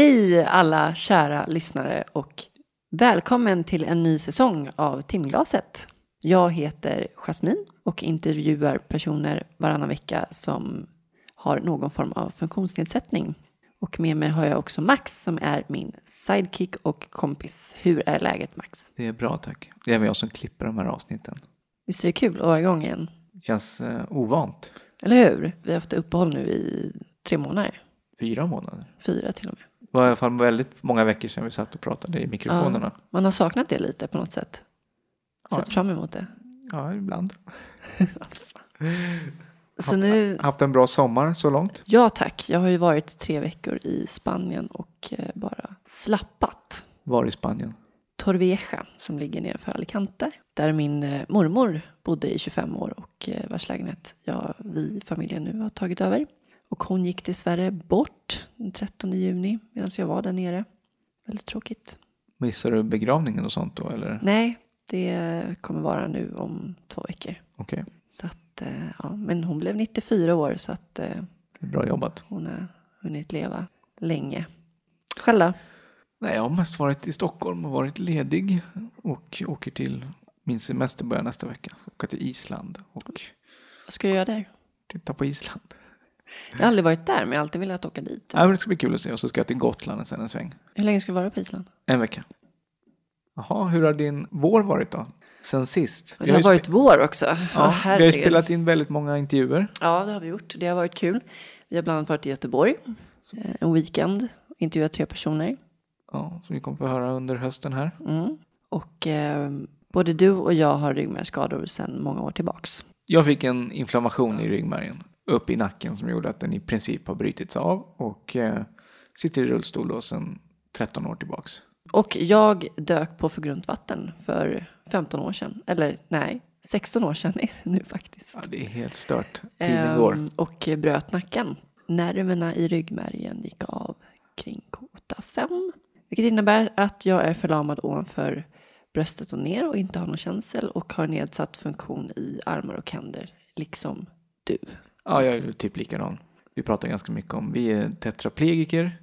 Hej alla kära lyssnare och välkommen till en ny säsong av Timglaset. Jag heter Jasmin och intervjuar personer varannan vecka som har någon form av funktionsnedsättning. Och med mig har jag också Max som är min sidekick och kompis. Hur är läget Max? Det är bra tack. Det är jag som klipper de här avsnitten. Visst är det kul att vara igång igen? Känns eh, ovant. Eller hur? Vi har haft uppehåll nu i tre månader. Fyra månader. Fyra till och med. Det var i alla fall väldigt många veckor sedan vi satt och pratade i mikrofonerna. Ja, man har saknat det lite på något sätt. Sett Ja. fram emot det. Ja, ibland. Så nu, Haft en bra sommar så långt. ja tack, jag har ju varit tre veckor i Spanien och eh, bara slappat. Var i Spanien. Torrevieja som ligger nedanför Alicante. Där min eh, mormor bodde i 25 år och eh, vars lägenhet jag, vi, familjen nu har tagit över. Och hon gick dessvärre bort den 13 juni medan jag var där nere. Väldigt tråkigt. Missar du begravningen och sånt då eller? Nej, det kommer vara nu om två veckor. Okej, Så att, eh, ja, men hon blev 94 år så att eh, det är bra jobbat. hon har hunnit leva länge. Själv då? Nej, jag har mest varit i Stockholm och varit ledig och åker till min semester börjar nästa vecka. Så åka till Island och Vad ska du göra där? titta på Island. Jag har aldrig varit där men jag har alltid velat åka dit. Ja, men det ska bli kul att se och så ska jag till Gotland sen en sväng. Hur länge ska du vara på Island? En vecka. Jaha, hur har din vår varit då? Sen sist? Det har ju varit vår också. Ja, vi har ju spelat in väldigt många intervjuer. Ja, det har vi gjort. Det har varit kul. Vi har bland annat varit i Göteborg eh, en weekend. Intervjuat tre personer. Ja, som vi kommer få höra under hösten här. Mm. Och eh, både du och jag har ryggmärgsskador sedan många år tillbaks. Jag fick en inflammation i ryggmärgen upp i nacken som gjorde att den i princip har brutits av och eh, sitter i rullstol då sedan 13 år tillbaks. Och jag dök på för grunt vatten för 15 år sedan. Eller nej, 16 år sedan är det nu faktiskt. Ja, det är helt stört. Tiden går. Ehm, och bröt nacken. Nerverna i ryggmärgen gick av kring kota 5. Vilket innebär att jag är förlamad ovanför bröstet och ner och inte har någon känsel och har nedsatt funktion i armar och händer, liksom du. Ja, jag är typ likadan. Vi pratar ganska mycket om, vi är tetraplegiker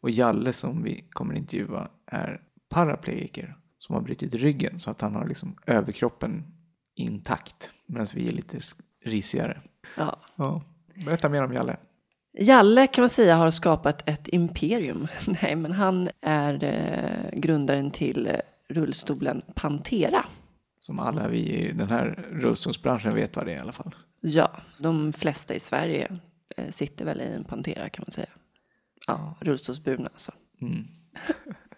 och Jalle som vi kommer intervjua är paraplegiker som har brutit ryggen så att han har liksom överkroppen intakt medan vi är lite risigare. Ja. Ja. Berätta mer om Jalle. Jalle kan man säga har skapat ett imperium. Nej, men han är eh, grundaren till eh, rullstolen Pantera. Som alla vi i den här rullstolsbranschen vet vad det är i alla fall. Ja, de flesta i Sverige eh, sitter väl i en Pantera kan man säga. Ja, rullstolsburna alltså. Mm.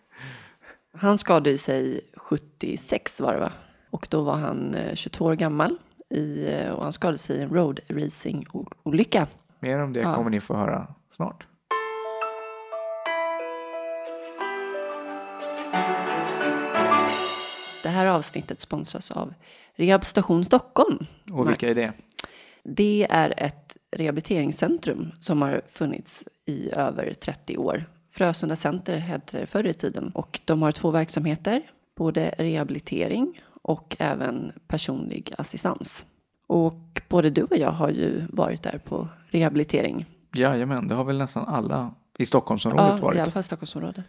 Han skadade sig 76 var det va? Och då var han eh, 22 år gammal i, eh, och han skadade sig i en road racing olycka. Mer om det Ja. kommer ni få höra snart. Det här avsnittet sponsras av Rehabstation Stockholm. Och vilka är det? Det är ett rehabiliteringscentrum som har funnits i över 30 år. Frösunda Center hette det förr i tiden och de har två verksamheter, både rehabilitering och även personlig assistans. Och både du och jag har ju varit där på rehabilitering. Jajamän, det har väl nästan alla i Stockholmsområdet Ja, varit. i alla fall Stockholmsområdet.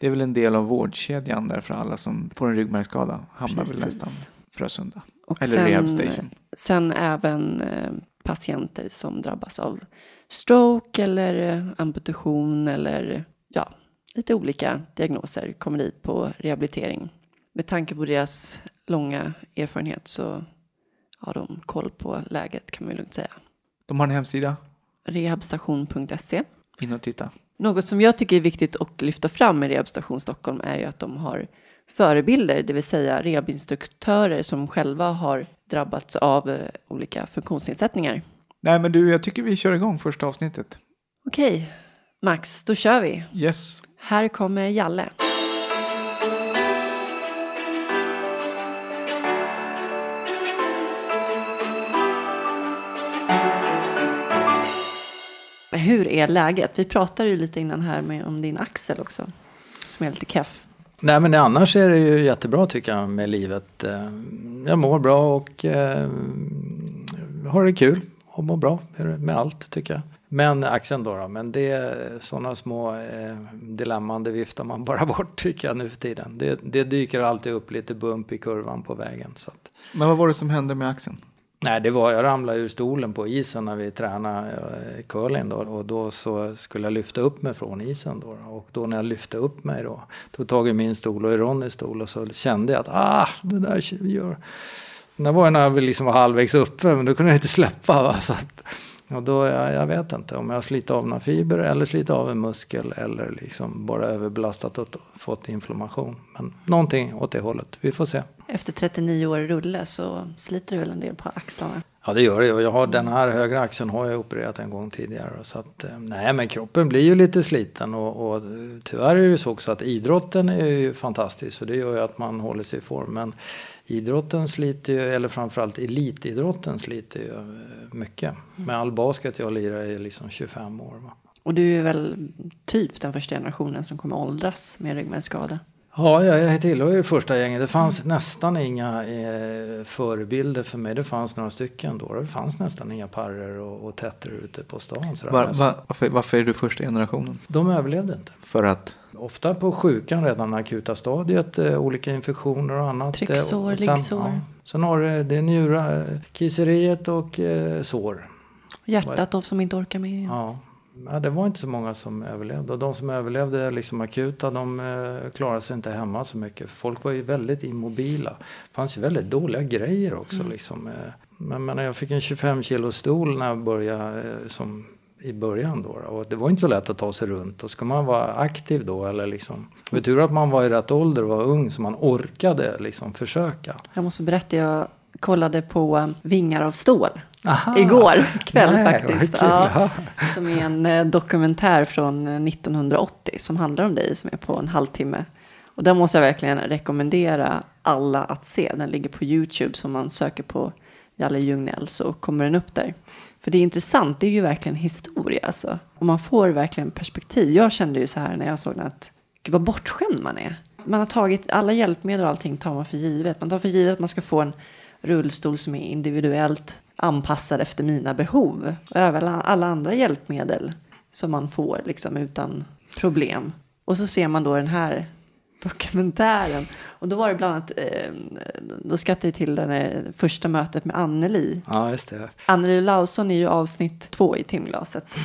Det är väl en del av vårdkedjan där för alla som får en ryggmärgsskada hamnar väl Precis. nästan Frösunda. Och Eller rehab station. Sen även eh, patienter som drabbas av stroke eller eh, amputation eller ja, lite olika diagnoser kommer dit på rehabilitering. Med tanke på deras långa erfarenhet så har de koll på läget kan man ju lugnt säga. De har en hemsida. Rehabstation.se In och titta. Något som jag tycker är viktigt att lyfta fram med Rehabstation Stockholm är ju att de har förebilder, det vill säga rehabinstruktörer som själva har drabbats av eh, olika funktionsnedsättningar. Nej men du, jag tycker vi kör igång första avsnittet. Okej, Max, då kör vi. Yes. Här kommer Jalle. Hur är läget? Vi pratade ju lite innan här med, om din axel också, som är lite keff. Nej men annars är det ju jättebra tycker jag med livet. Eh, jag mår bra och eh, har det kul och mår bra med- med allt tycker jag. Men axeln då, då, men det är sådana små eh, dilemman, det viftar man bara bort tycker jag nu för tiden. Det, det dyker alltid upp lite bump i kurvan på vägen. Så att, Men vad var det som hände med axeln? Nej, det var, jag ramlade ur stolen på isen när vi tränade eh, curling då, och då så skulle jag lyfta upp mig från isen då. Och då när jag lyfte upp mig då, tog tag i min stol och i Ronnys stol och så kände jag att ah, det där gör... Det var när jag liksom var halvvägs uppe, men då kunde jag inte släppa. Va? Så att, och då, jag, jag vet inte om jag sliter av några fiber eller sliter av en muskel eller liksom bara överbelastat och fått inflammation. Men någonting åt det hållet, vi får se. Efter 39 år i rulle så sliter du väl en del på axlarna? Ja det gör det och jag har den här högra axeln har jag opererat en gång tidigare. Så att, eh, nej men kroppen blir ju lite sliten och, och tyvärr är det ju så också att idrotten är ju fantastisk och det gör ju att man håller sig i form. Men idrotten sliter ju, eller framförallt elitidrotten sliter ju eh, mycket. Med all basket jag lirar är liksom 25 år. Va? Och du är väl typ den första generationen som kommer åldras med ryggmärgsskada? Ja, jag tillhör ju första gänget. Det fanns mm. nästan inga eh, förebilder för mig. Det fanns några stycken då. Det fanns nästan inga parrer och, och tätter ute på stan. Var, var, varför, varför är du första generationen? De överlevde inte. För att? Ofta på sjukan redan akuta stadiet, eh, olika infektioner och annat. Trycksår, eh, sen, liggsår. Ja, sen har det, det njurar, kisseriet och eh, sår. Hjärtat då som inte orkar med. Ja, Ja, det var inte så många som överlevde. Och de som överlevde liksom akuta, de eh, klarade sig inte hemma så mycket. Folk var ju väldigt immobila. Det fanns ju väldigt dåliga grejer också. Mm. Liksom. Eh. Men, men jag fick en 25 kilo stol när jag började eh, som i början då. Och det var inte så lätt att ta sig runt. Och ska man vara aktiv då eller liksom. Det tur att man var i rätt ålder och var ung så man orkade liksom försöka. Jag måste berätta, jag kollade på Vingar av stål. Aha. Igår kväll Nej, faktiskt. Ja, som är en eh, dokumentär från 1980 eh, som handlar om dig som är på en halvtimme. Och den måste jag verkligen rekommendera alla att se. Den ligger på YouTube som man söker på Jalle Ljungnell så kommer den upp där. För det är intressant, det är ju verkligen historia alltså. Och man får verkligen perspektiv. Jag kände ju så här när jag såg den att gud vad bortskämd man är. Man har tagit alla hjälpmedel och allting tar man för givet. Man tar för givet att man ska få en rullstol som är individuellt anpassad efter mina behov. Och även alla andra hjälpmedel som man får liksom utan problem. Och så ser man då den här dokumentären. Och då var det bland annat, eh, då skrattade jag till det första mötet med Anneli. Ja, just det. Anneli Lausson är ju avsnitt två i timglaset.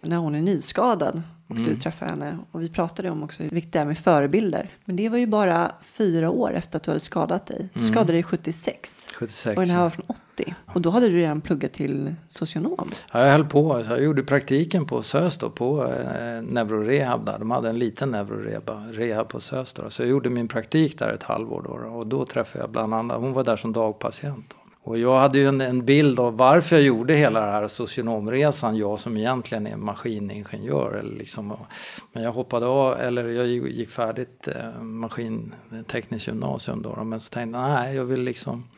När hon är nyskadad och mm. du träffade henne. Och vi pratade om också hur viktigt det är med förebilder. Men det var ju bara fyra år efter att du hade skadat dig. Du mm. skadade dig 76. 76. Och den här var från 80. Och då hade du redan pluggat till socionom. Ja, jag höll på. Jag gjorde praktiken på SÖS då, på eh, neurorehab där. De hade en liten neurorehab på SÖS då. Så jag gjorde min praktik där ett halvår då. Och då träffade jag bland annat, hon var där som dagpatient. Då. Och jag hade ju en, en, bild av varför jag gjorde hela den här socionomresan, jag som egentligen är maskiningenjör. Eller liksom, men jag hoppade av, eller jag gick färdigt eh, maskintekniskt gymnasium då. Men så tänkte jag, nej jag vill liksom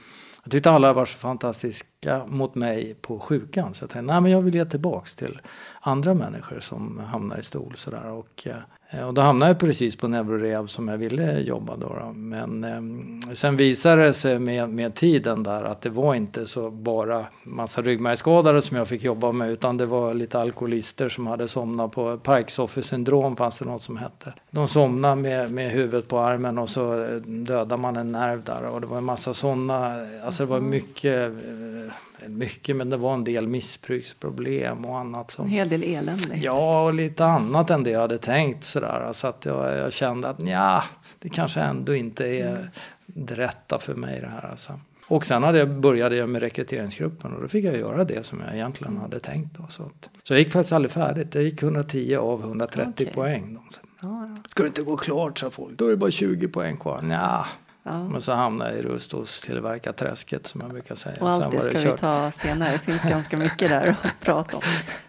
jag tyckte alla var så fantastiska mot mig på sjukan. Så jag tänkte, nej men jag vill ge tillbaks till andra människor som hamnar i stol sådär. Och, eh, Eh, och då hamnade jag precis på neurorehab som jag ville jobba då. då. Men eh, sen visade det sig med, med tiden där att det var inte så bara massa ryggmärgsskadade som jag fick jobba med utan det var lite alkoholister som hade somnat på Parkinson syndrom fanns det något som hette. De somnade med, med huvudet på armen och så dödade man en nerv där och det var en massa sådana, alltså det var mycket eh, mycket, men det var en del missbruksproblem och annat. Som, en hel del elände. Ja, och lite annat än det jag hade tänkt sådär. Så att jag, jag kände att ja, det kanske ändå inte är mm. det rätta för mig det här. Alltså. Och sen hade jag, började jag med rekryteringsgruppen och då fick jag göra det som jag egentligen hade tänkt. Då, så, att, så jag gick faktiskt aldrig färdigt. Jag gick 110 av 130 okay. poäng. Då. Ja, ja. Ska du inte gå klart, sa folk. Då är det bara 20 poäng kvar. Nja, Ja. Men så hamnade jag i rullstolstillverkarträsket som jag brukar säga. Och allt det ska kört. vi ta senare. Det finns ganska mycket där att prata om.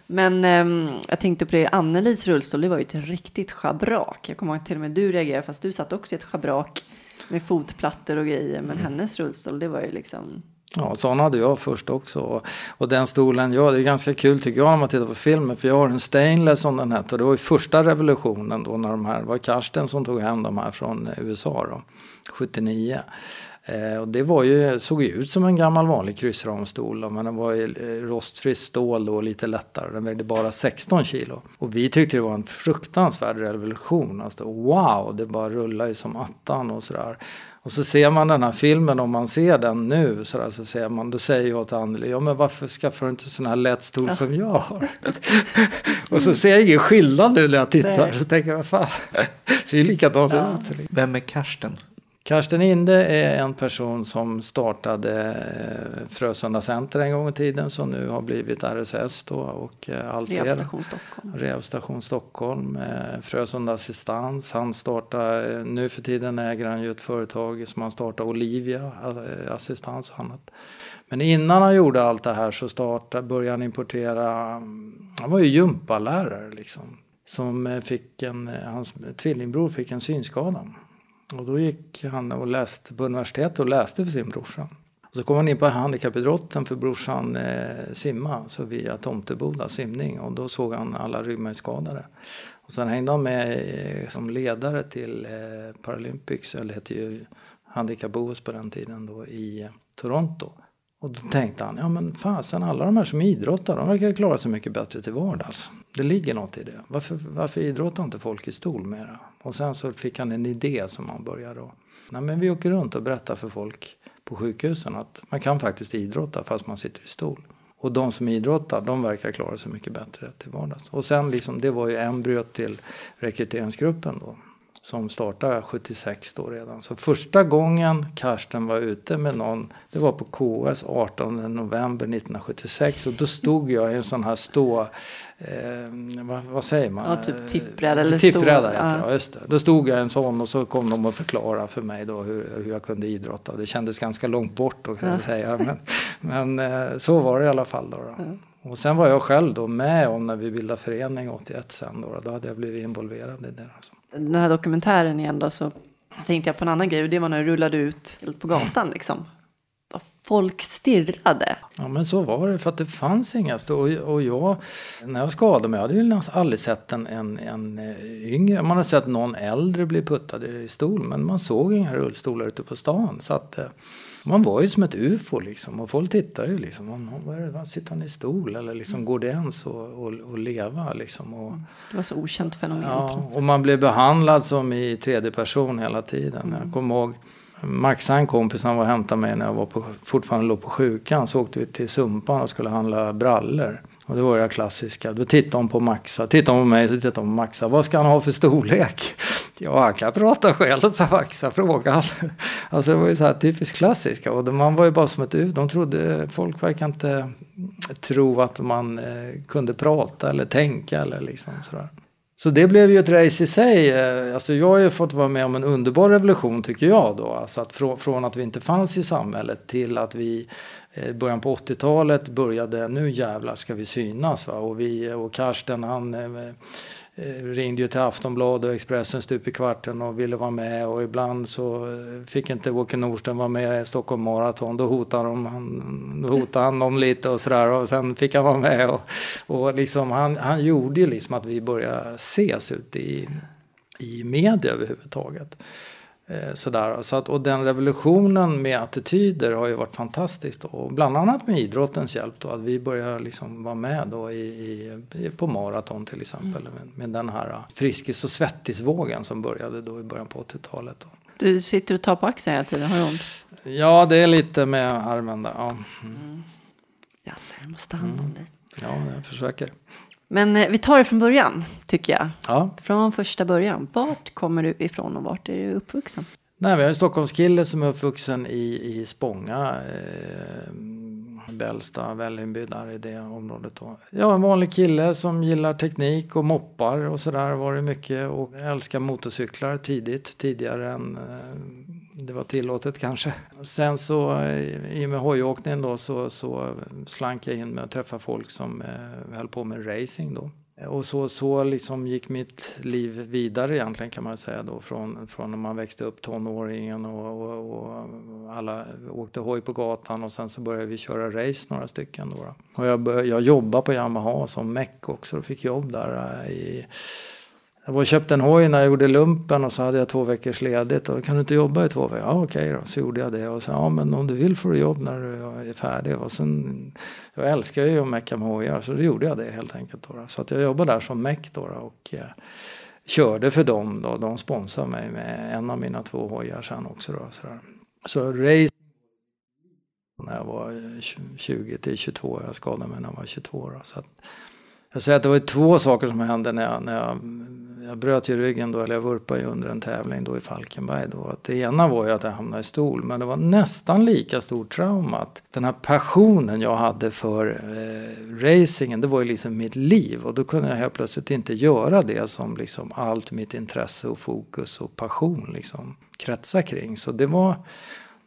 Men um, jag tänkte på det, Annelis rullstol, det var ju ett riktigt schabrak. Jag kommer ihåg till och med du reagerade, fast du satt också i ett schabrak med fotplattor och grejer. Men mm. hennes rullstol, det var ju liksom Ja, sån hade jag först också. Och den stolen, ja det är ganska kul tycker jag när man tittar på filmen. För jag har en Stainless som den hette. Det var ju första revolutionen då när de här, det var Karsten som tog hem de här från USA då, 79. Eh, och det var ju, såg ju ut som en gammal vanlig kryssramstol. Men den var ju eh, rostfritt stål och lite lättare. Den vägde bara 16 kilo. Och vi tyckte det var en fruktansvärd revolution. Alltså, wow, det bara rullar ju som attan och sådär. Och så ser man den här filmen, om man ser den nu, så, där, så ser man, då säger jag till Anneli, ja men varför skaffar du inte sån här lätt stol som jag har? och så ser jag ingen skillnad nu när jag tittar, Nej. så tänker jag, vad fan, ser ju likadant ja. ut. Vem är Karsten? Karsten Inde är en person som startade eh, Frösunda Center en gång i tiden som nu har blivit RSS då och eh, Alter. Rehabilitation Stockholm. Rehabilitation Stockholm. Frösunda Assistans. Han startar, nu för tiden äger han ju ett företag som han startade Olivia eh, Assistans och annat. Men innan han gjorde allt det här så startade, började han importera, han var ju gympalärare liksom. Som fick en, hans tvillingbror fick en synskada. Och då gick han och läste på universitetet och läste för sin brorsa. Och så kom han in på handikappidrotten för brorsan eh, simma, så via Tomteboda simning. Och då såg han alla ryggmärgsskadade. Och sen hängde han med eh, som ledare till eh, Paralympics, eller hette ju handikapp-OS på den tiden då, i eh, Toronto. Och då tänkte han, ja men fasen alla de här som idrottar, de verkar klara sig mycket bättre till vardags. Det ligger något i det. Varför, varför idrottar inte folk i stol mera? Och sen så fick han en idé som han började då. Nej men vi åker runt och berättar för folk på sjukhusen att man kan faktiskt idrotta fast man sitter i stol. Och de som idrottar, de verkar klara sig mycket bättre till vardags. Och sen liksom, det var ju embryot till rekryteringsgruppen då som startade 76 då redan. Så första gången Karsten var ute med någon, det var på KS 18 november 1976 och då stod jag i en sån här stå, eh, vad, vad, säger man? Ja, typ tippbräda eller tippbräda stå. Ja. just det. Då stod jag en sån och så kom de och förklara för mig då hur, hur jag kunde idrotta. Det kändes ganska långt bort då kan jag säga. Men, men eh, så var det i alla fall då. då. Mm. Och sen var jag själv då med om när vi bildade förening 81 sen då. Då hade jag blivit involverad i det. Alltså. Den här dokumentären igen då så, så tänkte jag på en annan grej och det var när du rullade ut helt på gatan liksom. Folk stirrade. Ja men så var det för att det fanns inga och, och jag, när jag skadade mig, jag hade ju aldrig sett en, en, en eh, yngre, man har sett någon äldre bli puttad i stol men man såg inga rullstolar ute på stan. Så att, eh, man var ju som ett ufo liksom och folk tittade ju liksom. Vad är det, sitter han i stol eller liksom går det ens att leva liksom? Och, det var så okänt fenomen. Ja, och man blev behandlad som i tredje person hela tiden. Mm. Jag kommer ihåg Max, en kompis, han var och hämtade mig när jag var på, fortfarande låg på sjukan. Så åkte vi till Sumpan och skulle handla brallor. Och det var det klassiska. Då tittade hon på Maxa, tittade hon på mig så tittade hon på Maxa. Vad ska han ha för storlek? Ja, han kan prata själv, sa Maxa, fråga. Alltså det var ju så här typiskt klassiska. Och man var ju bara som ett ut. De trodde, folk verkar inte tro att man eh, kunde prata eller tänka eller liksom sådär. Så det blev ju ett race i sig. Eh, alltså jag har ju fått vara med om en underbar revolution tycker jag då. Alltså att från, från att vi inte fanns i samhället till att vi eh, i början på 80-talet började, nu jävlar ska vi synas. Va? Och, vi, och Karsten han eh, Eh, ringde ju till Aftonbladet och Expressen stup i kvarten och ville vara med och ibland så eh, fick inte Åke Nordström vara med i Stockholm Marathon. Då hotade, de, han, då hotade han dem lite och sådär och sen fick han vara med. Och, och liksom, han, han gjorde ju liksom att vi började ses ute i, i media överhuvudtaget. Eh, sådär. Så att, och den revolutionen med attityder har ju varit fantastiskt. Och bland annat med idrottens hjälp då, att vi börjar liksom vara med då i, i på maraton till exempel. Mm. Med, med, den här Friskis och svettisvågen som började då i början på 80-talet. Du sitter och tar på axeln hela tiden, har du ont? Ja, det är lite med armen där. Ja. Mm. Mm. Jalle, jag måste ta hand om dig. Ja, jag försöker. Men eh, vi tar det från början, tycker jag. Ja. Från första början. Vart kommer du ifrån och vart är du uppvuxen? Nej, vi har en Stockholmskille som är uppvuxen i, i Spånga. Eh, Bällsta, Vällingby, där i det området. Då. Ja, en vanlig kille som gillar teknik och moppar och sådär var det mycket. Och älskar motorcyklar tidigt, tidigare än eh, det var tillåtet kanske. Sen så eh, i och med hojåkningen då så, så slank jag in med att träffa folk som eh, höll på med racing då. Och så, så liksom gick mitt liv vidare egentligen kan man säga då från, från när man växte upp tonåringen och, och, och alla åkte hoj på gatan och sen så började vi köra race några stycken då. Och jag, började, jag jobbade på Yamaha som meck också och fick jobb där eh, i jag var och köpte en hoj när jag gjorde lumpen och så hade jag två veckors ledigt. Och kan du inte jobba i två veckor? Ja okej då, så gjorde jag det. Och så ja men om du vill får du jobb när du är färdig. Och sen, jag älskar ju att mecka med hojar så då gjorde jag det helt enkelt. Då. Så att jag jobbade där som meck då. och eh, körde för dem då. De sponsrade mig med en av mina två hojar sen också då. Sådär. Så race när jag var 20 till 22. Jag skadade mig när jag var 22. Då, så att, jag säger att det var två saker som hände när jag, när jag, jag bröt ju ryggen då, eller jag vurpade ju under en tävling då i Falkenberg då. Att det ena var ju att jag hamnade i stol, men det var nästan lika stort trauma. Den här passionen jag hade för eh, racingen, det var ju liksom mitt liv. Och då kunde jag helt plötsligt inte göra det som liksom allt mitt intresse och fokus och passion liksom kretsar kring. Så det var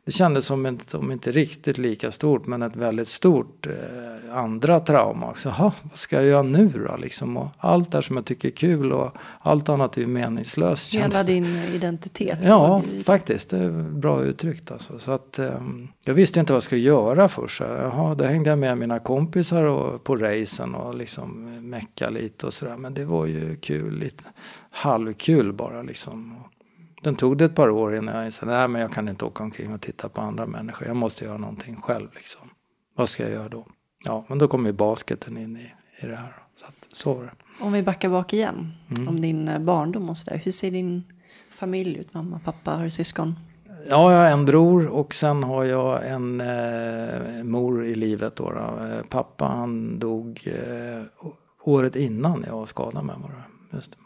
det kändes som, ett, om inte riktigt lika stort men ett väldigt stort eh, andra trauma. Så, Jaha, vad ska jag göra nu då? Liksom, och allt det som jag tycker är kul och allt annat är ju meningslöst. Hela din identitet? Ja, faktiskt. Det är bra uttryckt. Alltså. Så att, eh, jag visste inte vad jag skulle göra först. Så, jaha, då hängde jag med mina kompisar och, på racen och liksom mecka lite och sådär. Men det var ju kul, lite halvkul bara liksom. Den tog det ett par år innan jag nej men jag kan inte åka omkring och titta på andra människor. Jag måste göra någonting själv liksom. Vad ska jag göra då? Ja, men då kom ju basketen in i, i det här. Så, att, så var det. Om vi backar bak igen. Mm. Om din eh, barndom och sådär. Hur ser din familj ut? Mamma, pappa, har du syskon? Ja, jag har en bror och sen har jag en eh, mor i livet. Då, då. Eh, pappa han dog eh, året innan jag skadade mig. Just det.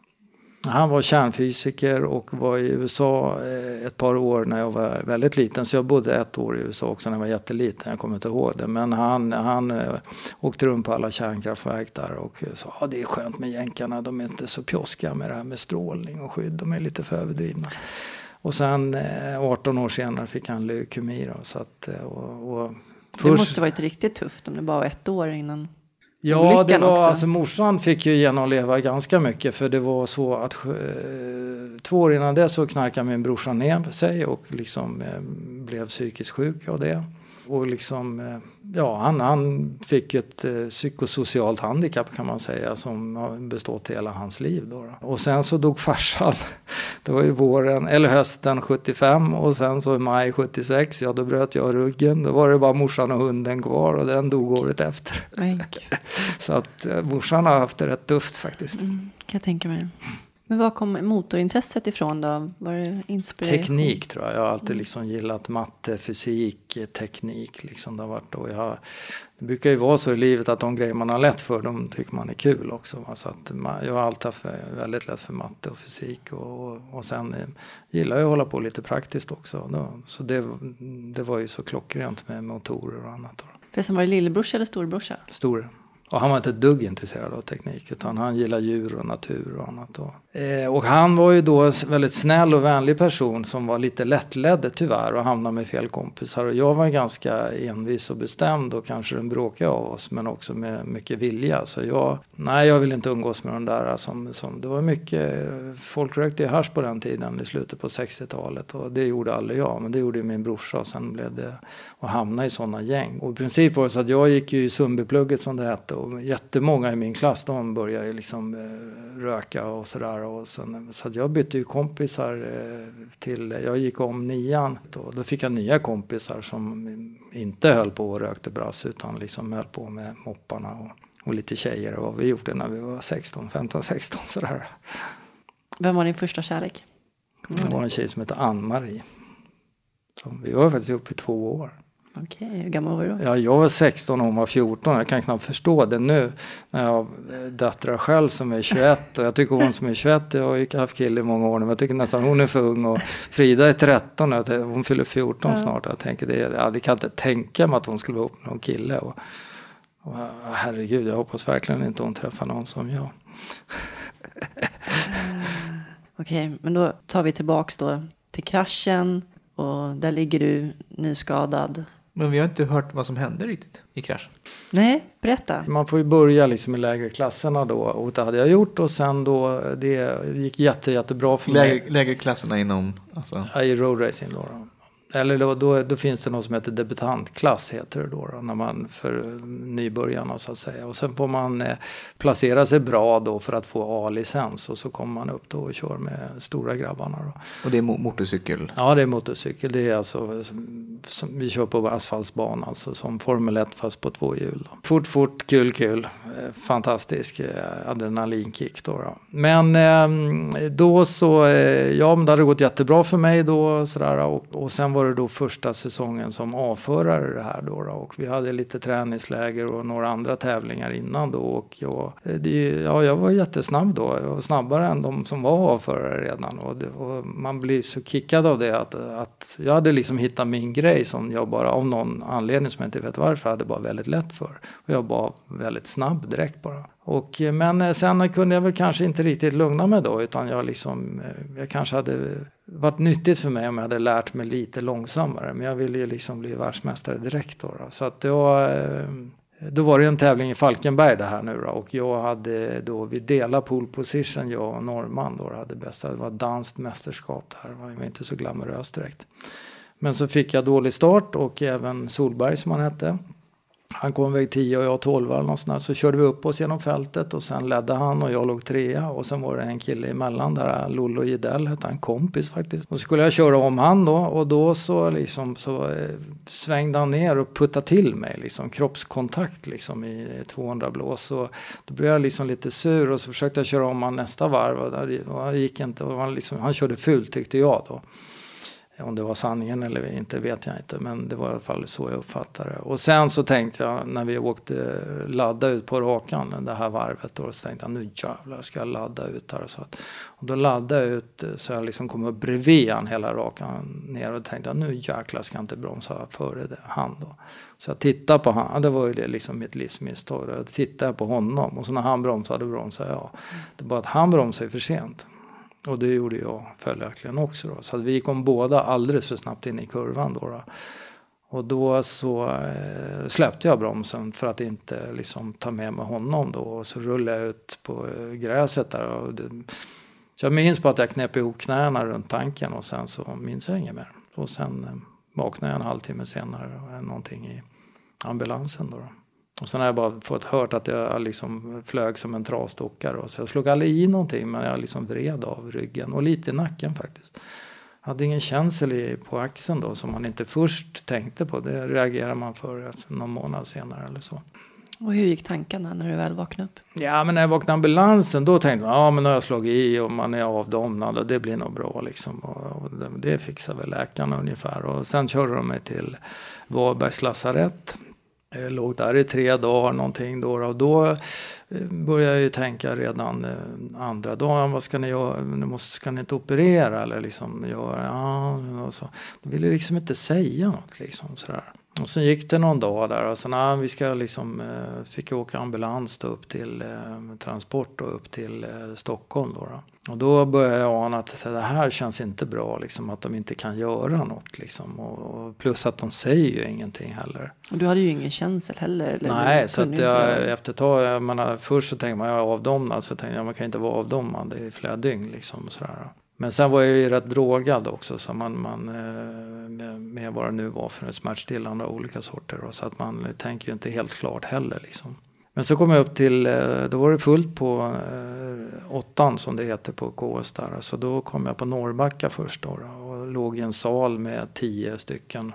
Han var kärnfysiker och var i USA eh, ett par år när jag var väldigt liten. Så jag bodde ett år i USA också när jag var jätteliten. Jag kommer inte ihåg det. Men han, han eh, åkte runt på alla kärnkraftverk där och sa att det är skönt med jänkarna. De är inte så pjoskiga med det här med strålning och skydd. De är lite för överdrivna. Och sen 18 eh, år senare fick han leukemi. Då, så att, och, och först... Det måste varit riktigt tufft om det bara var ett år innan. Ja, det var, också. alltså morsan fick ju genomleva ganska mycket för det var så att eh, två år innan det så knarkade min brorsa ner sig och liksom eh, blev psykiskt sjuk av det. Och liksom, eh, ja, han, han fick ett eh, psykosocialt handikapp kan man säga som har bestått hela hans liv. Då, då. Och sen så dog farsan. Det var ju våren, eller hösten 75 och sen så i maj 76, ja då bröt jag ryggen. Då var det bara morsan och hunden kvar och den dog året efter. så att eh, morsan har haft det rätt tufft faktiskt. Mm, kan jag tänka mig. Men var kom motorintresset ifrån då? Var det inspiration? Teknik tror jag. Jag har alltid liksom gillat matte, fysik, teknik. Liksom det, har varit då jag, det brukar ju vara så i livet att de grejer man har lätt för, de tycker man är kul också. Så att man, jag har alltid haft väldigt lätt för matte och fysik. Och, och, sen gillar jag att hålla på lite praktiskt också. Då, så det, det var ju så klockrent med motorer och annat. Då. Förresten, var det lillebrorsa eller storebrorsa? Store. Och han var inte ett dugg intresserad av teknik utan han gillar djur och natur och annat. Och, eh, och han var ju då en väldigt snäll och vänlig person som var lite lättledd tyvärr och hamnade med fel kompisar. Och jag var ganska envis och bestämd och kanske den bråkiga av oss men också med mycket vilja. Så jag, nej jag vill inte umgås med de där som, som det var mycket, folk rökte ju hasch på den tiden i slutet på 60-talet och det gjorde aldrig jag men det gjorde min brorsa och sen blev det att hamna i sådana gäng. Och i princip var det så att jag gick ju i Sundbyplugget som det hette och jättemånga i min klass de började ju liksom eh, röka och sådär så jag bytte ju kompisar eh, till, jag gick om nian och då fick jag nya kompisar som inte höll på och rökte brass utan liksom höll på med mopparna och, och lite tjejer och vad vi gjorde när vi var 16, 15, 16 sådär. Vem var din första kärlek? Det var en tjej som hette Ann-Marie. Vi var faktiskt uppe i två år. Okej, okay, hur gammal var du då? Ja, jag var 16 och hon var 14. Jag kan knappt förstå det nu när jag har döttrar själv som är 21. Och jag tycker hon som är 21, jag har ju haft kille i många år nu, men jag tycker nästan hon är för ung. Och Frida är 13 och hon fyller 14 ja. snart. Jag tänker det, ja, det kan inte tänka mig att hon skulle vara upp med någon kille. Och, och, herregud, jag hoppas verkligen inte hon träffar någon som jag. Okej, okay, men då tar vi tillbaks då till kraschen och där ligger du nyskadad men vi har inte hört vad som hände riktigt i kraschen. Nej, berätta. Man får ju börja liksom i lägre klasserna då och det hade jag gjort och sen då det gick jätte, jättebra för lägre, mig. Lägre klasserna inom? Alltså. I roadracing då. Eller då, då, då, finns det något som heter debutantklass heter det då, då, när man för nybörjarna så att säga. Och sen får man eh, placera sig bra då för att få A-licens och så kommer man upp då och kör med stora grabbarna. Då. Och det är mo motorcykel? Ja det är motorcykel. Det är alltså som, som vi kör på asfaltsbana alltså som Formel 1 fast på två hjul. Då. Fort fort, kul kul. Eh, fantastisk eh, adrenalinkick då. då. Men eh, då så, eh, ja men det hade gått jättebra för mig då sådär och, och sen var var det då första säsongen som avförare det här då, då, och vi hade lite träningsläger och några andra tävlingar innan då och jag, eh, det, ja, jag var jättesnabb då. Jag var snabbare än de som var avförare redan och, det, och man blir så kickad av det att, att jag hade liksom hittat min grej som jag bara av någon anledning som jag inte vet varför hade bara väldigt lätt för. Och jag var väldigt snabb direkt bara. Och, eh, men eh, sen kunde jag väl kanske inte riktigt lugna mig då utan jag liksom, eh, jag kanske hade varit nyttigt för mig om jag hade lärt mig lite långsammare. Men jag ville ju liksom bli världsmästare direkt då. då. Så att då, då var det en tävling i Falkenberg det här nu då. Och jag hade då, vi delade pole position jag och norrman då. Hade bästa, det var danskt mästerskap där. Det var inte så glamoröst direkt. Men så fick jag dålig start och även Solberg som han hette. Han kom väg 10 och jag 12 eller något sånt Så körde vi upp oss genom fältet och sen ledde han och jag låg trea. Och sen var det en kille emellan där, Lollo Gidell hette han, kompis faktiskt. Och så skulle jag köra om han då och då så liksom så eh, svängde han ner och puttade till mig liksom kroppskontakt liksom i 200 blås. Och då blev jag liksom lite sur och så försökte jag köra om han nästa varv och det gick inte. Och han, liksom, han körde fult tyckte jag då. Om det var sanningen eller inte vet jag inte, men det var i alla fall så jag uppfattade det. Och sen så tänkte jag när vi åkte ladda ut på rakan det här varvet då, så tänkte jag nu jävlar ska jag ladda ut här. Så att, och då laddade jag ut så jag liksom kom upp bredvid han hela rakan ner och tänkte jag nu jäklar ska jag inte bromsa före det, han då. Så jag tittade på han, det var ju det liksom mitt livsmisstag. Då tittade jag på honom och så när han bromsade då bromsade jag. Det är bara att han bromsade för sent. Och det gjorde jag följaktligen också. Då. Så vi kom båda alldeles för snabbt in i kurvan. Då, då. Och då så eh, släppte jag bromsen för att inte liksom, ta med mig honom. Då. Och så rullade jag ut på eh, gräset där. Och det, så jag minns på att jag knäpp ihop knäna runt tanken och sen så minns jag inget mer. Och sen eh, vaknade jag en halvtimme senare, någonting i ambulansen. Då, då. Och sen har jag bara fått hört att jag liksom flög som en trasdockare. Så jag slog aldrig i någonting men jag liksom vred av ryggen och lite i nacken faktiskt. Jag hade ingen känsel på axeln då som man inte först tänkte på. Det reagerar man för någon månad senare eller så. Och hur gick tankarna när du väl vaknade upp? Ja, men när jag vaknade ambulansen då tänkte man, ja men nu har jag slagit i och man är avdomnad och det blir nog bra liksom. Och, och det, det fixar väl läkarna ungefär. Och sen körde de mig till Varbergs lasarett jag låg där i tre dagar någonting då och då eh, började jag ju tänka redan eh, andra dagen, vad ska ni göra, ni måste, ska ni inte operera eller liksom göra, ja, och så. De ville liksom inte säga något liksom sådär. Och sen gick det någon dag där och sen ah, vi ska liksom, eh, fick jag åka ambulans då upp till eh, transport och upp till eh, Stockholm då, då. Och då började jag ana att det här känns inte bra, liksom, att de inte kan göra något. Liksom. Och, och plus att de säger ju ingenting heller. Och du hade ju ingen känsel heller? Eller Nej, så att jag, efter ett tag, jag menar, först så tänkte man jag är avdomnad, så tänkte jag man kan inte vara avdomnad i flera dygn. Liksom, sådär. Men sen var jag ju rätt drogad också, så man, man eh, med, med vad det nu var för smärtstillande av olika sorter. Då, så att man tänker ju inte helt klart heller. Liksom. Men så kom jag upp till, eh, då var det fullt på eh, åttan som det heter på KS där. Så då kom jag på Norrbacka först då, och låg i en sal med tio stycken.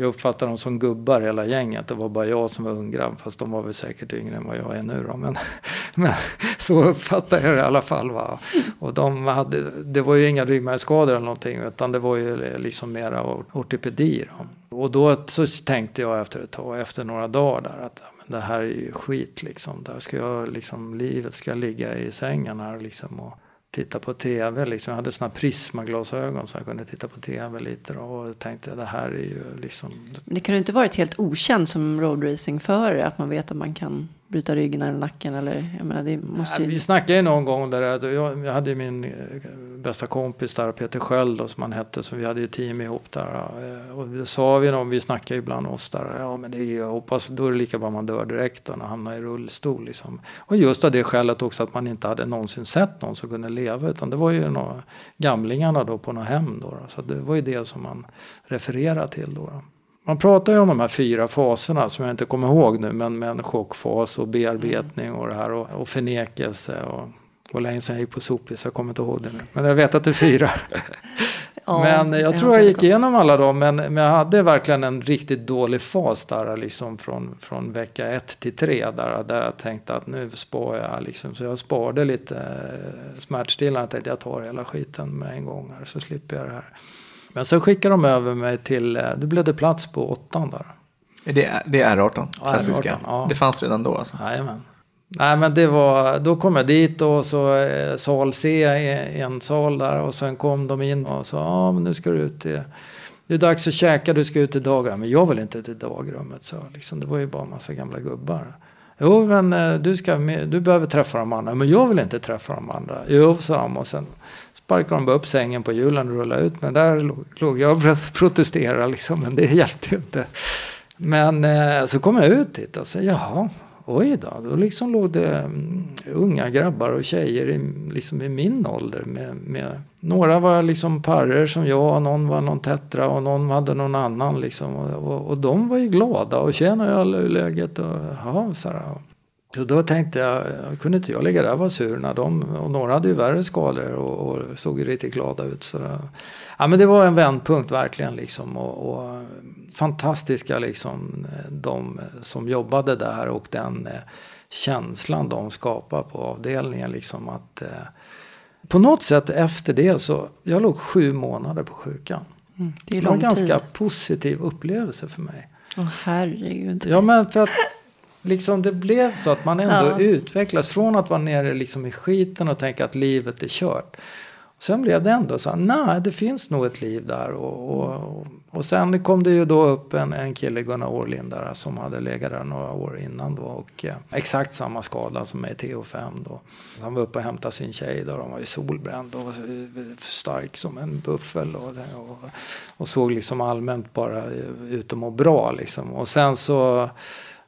Jag uppfattade dem som gubbar hela gänget. Det var bara jag som var unggrabb. Fast de var väl säkert yngre än vad jag är nu då. Men, men så uppfattade jag det i alla fall. Va? Och de hade, det var ju inga ryggmärgsskador eller någonting. Utan det var ju liksom mera ortopedi. Då. Och då så tänkte jag efter ett tag, efter några dagar där. att det här är ju skit liksom. Där ska jag liksom, livet ska ligga i sängen här liksom och titta på tv. Liksom. Jag hade såna prismaglasögon så jag kunde titta på tv lite då, och tänkte det här är ju liksom. Men det kan ju inte varit helt okänt som roadracingförare att man vet att man kan bryta ryggen eller nacken eller jag menar det måste ju... Vi snackade ju någon gång där, att jag, jag hade ju min eh, bästa kompis där, Peter Sköld då, som han hette, så vi hade ju team ihop där. Eh, och det sa vi någon, vi snackade ju bland oss där, ja men det är, jag hoppas, då är det lika bra man dör direkt då, och hamnar i rullstol liksom. Och just av det skälet också att man inte hade någonsin sett någon som kunde leva, utan det var ju några gamlingarna då på något hem då. då så det var ju det som man refererade till då. då. Man pratar ju om de här fyra faserna som jag inte kommer ihåg nu. Men, men chockfas och bearbetning och det här och, och förnekelse. Och, och länge sedan jag gick på sopis, jag kommer inte ihåg det nu. Men jag vet att det är fyra. Ja, men jag tror jag gick igenom alla dem. Men, men jag hade verkligen en riktigt dålig fas där. Liksom från, från vecka ett till tre. Där, där jag tänkte att nu sparar jag. Liksom. Så jag sparade lite eh, smärtstillande. Jag tänkte jag tar hela skiten med en gång. Här, så slipper jag det här. Men så skickade de över mig till, eh, då blev det plats på åttan där. Det, det är R18, klassiska. R18, ja. Det fanns redan då alltså? Jajamän. Nej men det var, då kom jag dit och så eh, sal C, en sal där och sen kom de in och sa, ja men nu ska du ut till, det är dags att käka, du ska ut till dagrummet. Men jag vill inte till dagrummet, så liksom, det var ju bara en massa gamla gubbar. Jo men eh, du, ska du behöver träffa de andra, men jag vill inte träffa de andra. Jo sa de och sen sparkade de bara upp sängen på hjulen och rullade ut. Men där låg jag och protesterade liksom, men det hjälpte ju inte. Men eh, så kom jag ut dit och sa, jaha, oj då. Då liksom låg det um, unga grabbar och tjejer i, liksom i min ålder. Med, med, några var liksom parrer som jag, och någon var någon tetra och någon hade någon annan. Liksom. Och, och, och de var ju glada och tjena, hur läget? Och, ja, så här, så då tänkte jag, kunde inte jag ligga där och vara sur när de, och några hade ju värre skador och, och såg ju riktigt glada ut. Så där. ja, men det var en vändpunkt verkligen liksom. Och, och, fantastiska liksom de som jobbade där och den eh, känslan de skapade på avdelningen liksom att eh, på något sätt efter det så, jag låg sju månader på sjukan. Mm, det, är det var en ganska tid. positiv upplevelse för mig. Åh herregud. Ja men för att liksom det blev så att man ändå ja. utvecklas från att vara nere liksom i skiten och tänka att livet är kört. Sen blev det ändå så nej det finns nog ett liv där. Och, och, och och sen kom det ju då upp en, en kille, Gunnar Årlind där, som hade legat där några år innan då. Och eh, exakt samma skada som med TH5 då. Han var uppe och hämtade sin tjej då, de var ju solbränd och stark som en buffel. Och, och, och såg liksom allmänt bara ut att må bra liksom. Och sen så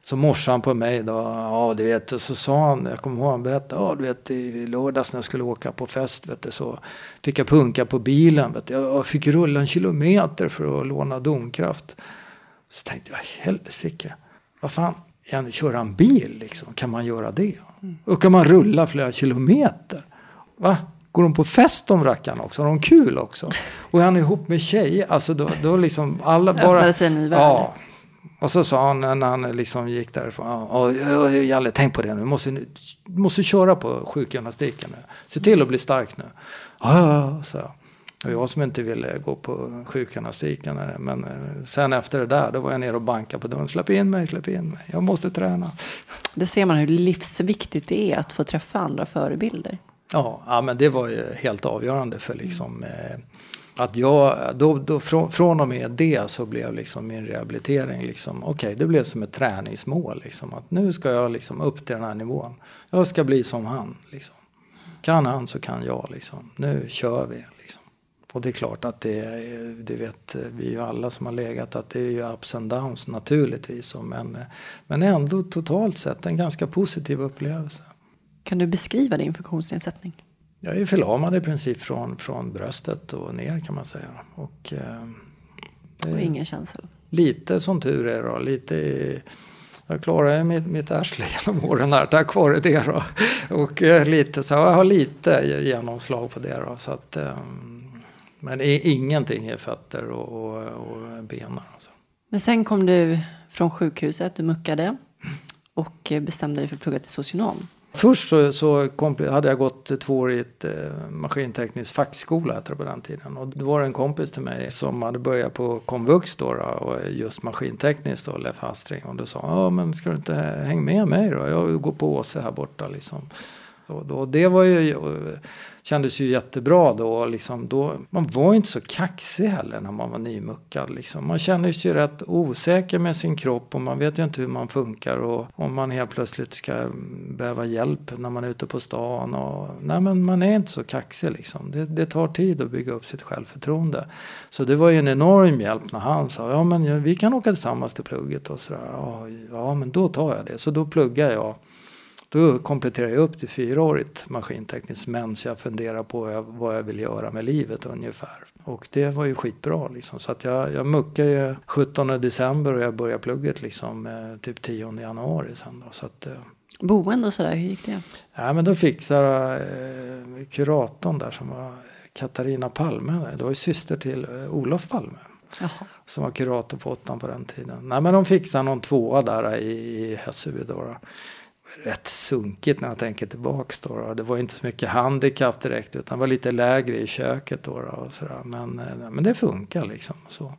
så morsan på mig då, ja du vet, så sa han, jag kommer ihåg han berättade, ja du vet i lördags när jag skulle åka på fest vet du, så fick jag punka på bilen. Vet du. Jag fick rulla en kilometer för att låna domkraft. Så tänkte jag, helsike, vad fan, igen, köra en bil liksom, kan man göra det? Mm. Och kan man rulla flera kilometer? Va? Går de på fest de rackarna också? Har de kul också? Och är han ihop med tjejer? Alltså då, då liksom alla bara... Öppnade sig en ny värld. Ja, och så sa han när han liksom gick därifrån. Ja, Jalle, tänk på det nu. Du måste, du måste köra på sjukgymnastiken nu. Se till att bli stark nu. Ja, så. Och jag som inte ville gå på sjukgymnastiken. Men eh, sen efter det där, då var jag nere och bankade på dörren. Släpp in mig, släpp in mig. Jag måste träna. Det ser man hur livsviktigt det är att få träffa andra förebilder. Ja, ja men det var ju helt avgörande för liksom eh, att jag, då, då, från, från och med det så blev liksom min rehabilitering liksom, okej okay, det blev som ett träningsmål liksom. Att nu ska jag liksom upp till den här nivån. Jag ska bli som han liksom. Kan han så kan jag liksom. Nu kör vi liksom. Och det är klart att det, det vet vi ju alla som har legat att det är ju ups and downs naturligtvis. Men, men ändå totalt sett en ganska positiv upplevelse. Kan du beskriva din funktionsnedsättning? Jag är förlamad i princip från, från bröstet och ner kan man säga. Och, eh, och ingen känsel? Lite som tur är då. Lite jag klarar ju mitt, mitt arsle genom åren här tack vare det då. Och eh, lite, så jag har lite genomslag på det då. Så att, eh, men ingenting i fötter och, och, och ben. Alltså. Men sen kom du från sjukhuset, du muckade och bestämde dig för att plugga till socionom. Först så, så hade jag gått två år i ett eh, maskinteknisk fackskola på den tiden. Och då var det en kompis till mig som hade börjat på komvux då, då och just maskintekniskt då, Leif Hastring. Och då sa han ja men ska du inte hänga med mig då? Jag går på Åse här borta liksom. Och, och det var ju, kändes ju jättebra då. Liksom då. Man var inte så kaxig heller när man var nymuckad. Liksom. Man kände sig rätt osäker med sin kropp och man vet ju inte hur man funkar. Och om man helt plötsligt ska behöva hjälp när man är ute på stan. Och, nej men man är inte så kaxig liksom. Det, det tar tid att bygga upp sitt självförtroende. Så det var ju en enorm hjälp när han sa ja men vi kan åka tillsammans till plugget och sådär. Ja men då tar jag det. Så då pluggar jag då kompletterar jag upp till fyraårigt maskintekniskt medan jag funderar på vad jag vill göra med livet ungefär. Och det var ju skitbra liksom. Så att jag, jag muckade ju 17 december och jag började plugget liksom eh, typ 10 januari sen då. Så att, eh, Boende och sådär, hur gick det? Ja men då fixade eh, kuratorn där som var Katarina Palme. Det var ju syster till eh, Olof Palme. Jaha. Som var kurator på åttan på den tiden. Nej men de fixade någon tvåa där i, i Hässelby rätt sunkigt när jag tänker tillbaks då, då. Det var inte så mycket handikapp direkt utan var lite lägre i köket då, då och sådär. Men, eh, men det funkar liksom så.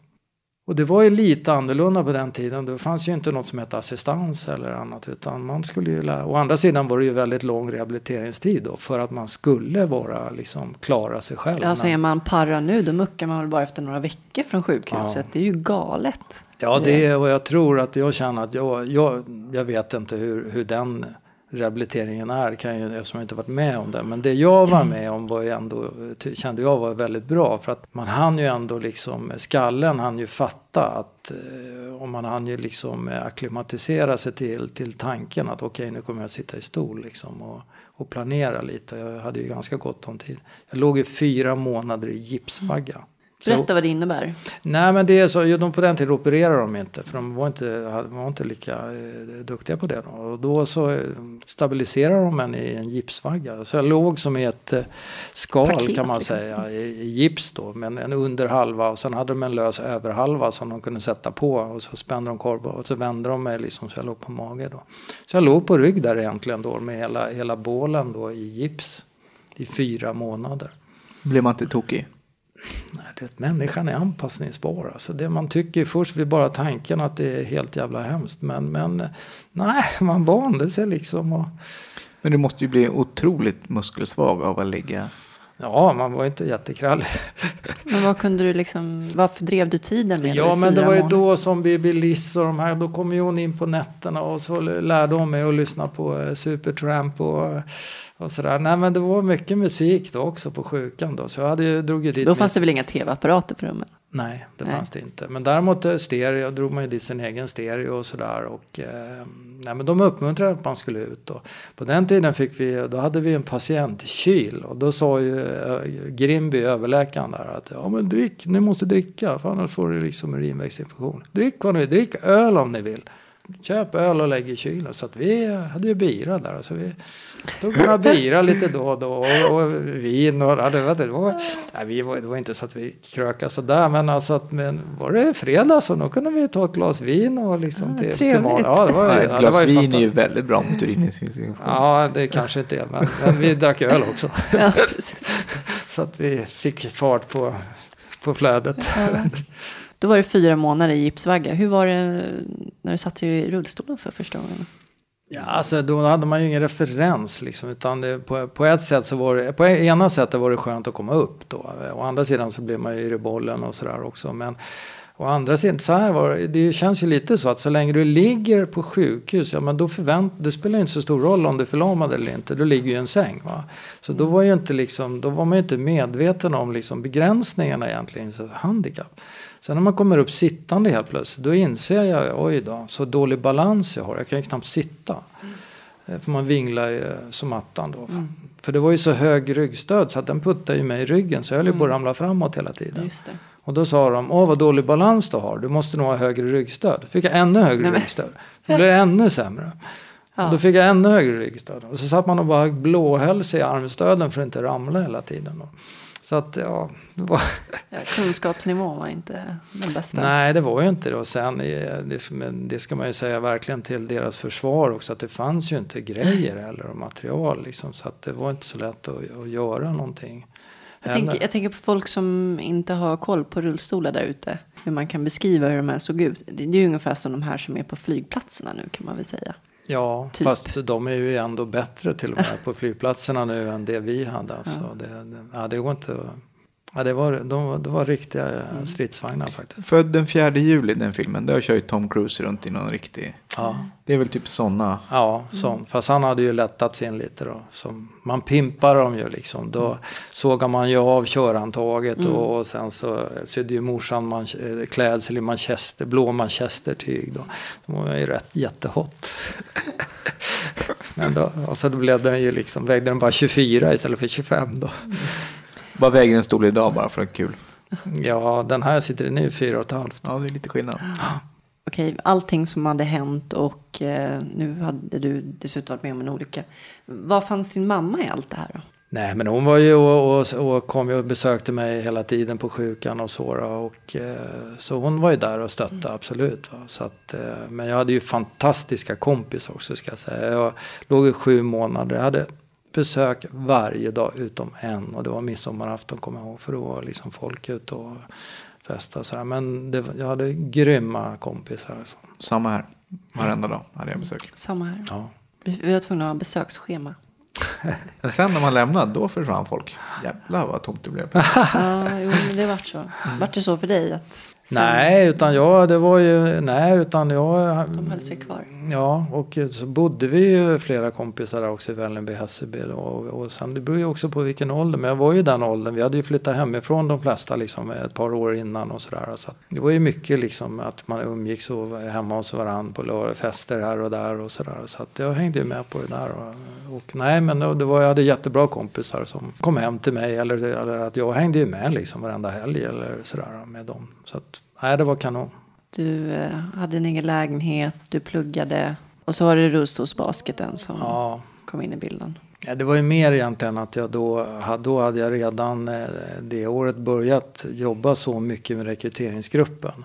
Och det var ju lite annorlunda på den tiden. Det fanns ju inte något som hette assistans eller annat. Utan man skulle ju lära. Å andra sidan var det ju väldigt lång rehabiliteringstid då. För att man skulle vara, liksom, klara sig själv. Alltså är man parra nu då muckar man väl bara efter några veckor från sjukhuset. Ja. Det är ju galet. Ja, det är vad jag tror att jag känner att jag, jag, jag vet inte hur, hur den rehabiliteringen är kan ju, eftersom jag inte varit med om det. Men det jag var med om var ju ändå, kände jag var väldigt bra. För att man hann ju ändå liksom, skallen hann ju fatta att eh, om man hann ju liksom akklimatisera sig till, till tanken att okej okay, nu kommer jag sitta i stol liksom och, och planera lite. Jag hade ju ganska gott om tid. Jag låg i fyra månader i gipsvagga. Berätta vad det innebär. Nej men det är så, de på den tiden opererade de inte för de var inte, var inte lika eh, duktiga på det. Då. Och då så eh, stabiliserade de en i en gipsvagga. Så jag låg som i ett eh, skal Paket, kan man liksom. säga i, i, gips då. Men en under halva och sen hade de en lös överhalva som de kunde sätta på. Och så spände de korv och så vände de mig liksom så jag låg på mage då. Så jag låg på rygg där egentligen då med hela, hela bålen då i gips i fyra månader. Blev man inte tokig? Människan är anpassningsbar. Alltså det man tycker först vid bara tanken att det är helt jävla hemskt. Men, men nej, man vande sig liksom. Och... Men du måste ju bli otroligt muskelsvag av att ligga. Ja, man var inte jättekrallig. Men vad kunde du liksom, varför drev du tiden med? Ja, men det var ju då som Bibi Liss och de här, då kom ju hon in på nätterna och så lärde hon mig att lyssna på eh, Supertramp och och sådär. Nej men det var mycket musik då också på sjukan då. Så jag hade ju, drog ju dit då fanns det väl inga tv-apparater på rummet? Nej, det nej. fanns det inte. Men däremot eh, stereo, drog man ju dit sin egen stereo och sådär. Och, eh, nej, men de uppmuntrade att man skulle ut. Och på den tiden fick vi, då hade vi en patientkyl. Och då sa ju eh, Grimby, överläkaren där, att ja men drick, ni måste dricka. För annars får du liksom urinvägsinfektion. Drick vad ni vill, drick öl om ni vill köp öl och lägg i kylen. Så att vi hade ju bira där. Så vi tog några bira lite då och då. Och, och vin och ja, det, var, det, var, nej, vi var, det var inte så att vi krökade sådär. Men alltså att, men var det fredag så då kunde vi ta ett glas vin och liksom ja, till, till mat. Ja, det var, ja, ett glas vin är ju väldigt bra mot urinvägsinfektion. Ja, det kanske inte är. Men, men vi drack öl också. Ja, så att vi fick fart på, på flödet. Då var det fyra månader i gipsvagga. Hur var det när du satt i rullstolen för första gången? Ja, alltså då hade man ju ingen referens liksom. Utan det, på, på ett sätt så var det, på ena sättet var det skönt att komma upp då. Å andra sidan så blev man ju i bollen och sådär också. Men å andra sidan, så här var det, det känns ju lite så att så länge du ligger på sjukhus, ja men då förvänt, det spelar inte så stor roll om du är förlamad eller inte, du ligger ju i en säng. Va? Så då var, ju inte liksom, då var man ju inte medveten om liksom begränsningarna egentligen, så handikapp. Sen när man kommer upp sittande helt plötsligt då inser jag, oj då, så dålig balans jag har. Jag kan ju knappt sitta. Mm. För man vinglar ju som attan då. Mm. För det var ju så hög ryggstöd så att den puttade ju mig i ryggen. Så jag höll ju mm. på att mm. ramla framåt hela tiden. Och då sa de, åh vad dålig balans du har. Du måste nog ha högre ryggstöd. Då fick jag ännu högre Nej, ryggstöd. Då blev det ännu sämre. Ja. Då fick jag ännu högre ryggstöd. Och så satt man och bara blåhöll sig i armstöden för att inte ramla hela tiden. Så att ja, det var... kunskapsnivån var inte den bästa. Nej, det var ju inte det. Och sen, det, det ska man ju säga verkligen till deras försvar också, att det fanns ju inte grejer heller och material liksom. Så att det var inte så lätt att, att göra någonting. Jag tänker, jag tänker på folk som inte har koll på rullstolar där ute. Hur man kan beskriva hur de här såg ut. Det är ju ungefär som de här som är på flygplatserna nu kan man väl säga. Ja, Typ. fast de är ju ändå bättre till och med på flygplatserna nu än det vi hade. Alltså. Det, det, ja, det går inte att- ja, det, var, de, var- det var riktiga Mm. stridsvagnar faktiskt. Född den 4 juli den filmen. Där kör ju Tom Cruise runt i någon riktig. Ja, Det är väl typ sådana. ja som, fast han hade ju lättats in lite då. Som, man pimpar dem ju liksom. Då sågar man ju av körhandtaget och, och sen så sydde ju morsan man, eh, klädsel i manchester, blå manchestertyg. Då. De var ju rätt jättehot. Men då, och så då blev den ju liksom, vägde den bara 24 istället för 25 då. Vad väger en stol idag bara för att kul? Ja, den här sitter i nu fyra och ett halvt. Ja, det är lite skillnad. Okej, allting som hade hänt och eh, nu hade du dessutom varit med om en olycka. Var fanns din mamma i allt det här då? Nej, men hon var ju och, och, och kom ju och besökte mig hela tiden på sjukan och så. då, Och, eh, så hon var ju där och stötte, absolut. Va? Så att, eh, men jag hade ju fantastiska kompisar också ska jag säga. Jag låg i sju månader. Jag hade besök varje dag utom en. Och det var midsommarafton kommer jag ihåg. För då var liksom folk ute och festade. Så här. Men det, jag hade grymma kompisar. Alltså. Samma här. Varenda dag hade jag besök. Samma här. Ja. Vi, vi var tvungna att ha besöksschema. Men sen när man lämnade, då försvann folk. Jävlar vad tomt det blev. Ja, jo, men det vart så. Vart det så för dig att sen Nej, utan jag, det var ju, nej, utan jag. de höll sig kvar? Ja, och så bodde vi ju flera kompisar där också i Vällingby, Hässelby. Och, och sen det beror ju också på vilken ålder. Men jag var ju den åldern. Vi hade ju flyttat hemifrån de flesta liksom ett par år innan och sådär. Så det var ju mycket liksom att man umgicks och var hemma hos varandra på lördag, fester här och där och sådär. Så att jag hängde ju med på det där. Och, och nej, men det var, jag hade jättebra kompisar som kom hem till mig. Eller, eller att jag hängde ju med liksom varenda helg eller sådär med dem. Så att nej, det var kanon. Du eh, hade en egen lägenhet, du pluggade och så var det rullstolsbasketen som Ja, kom in i bilden. Ja, det var ju mer egentligen att jag då, då hade jag redan eh, det året börjat jobba så mycket med rekryteringsgruppen.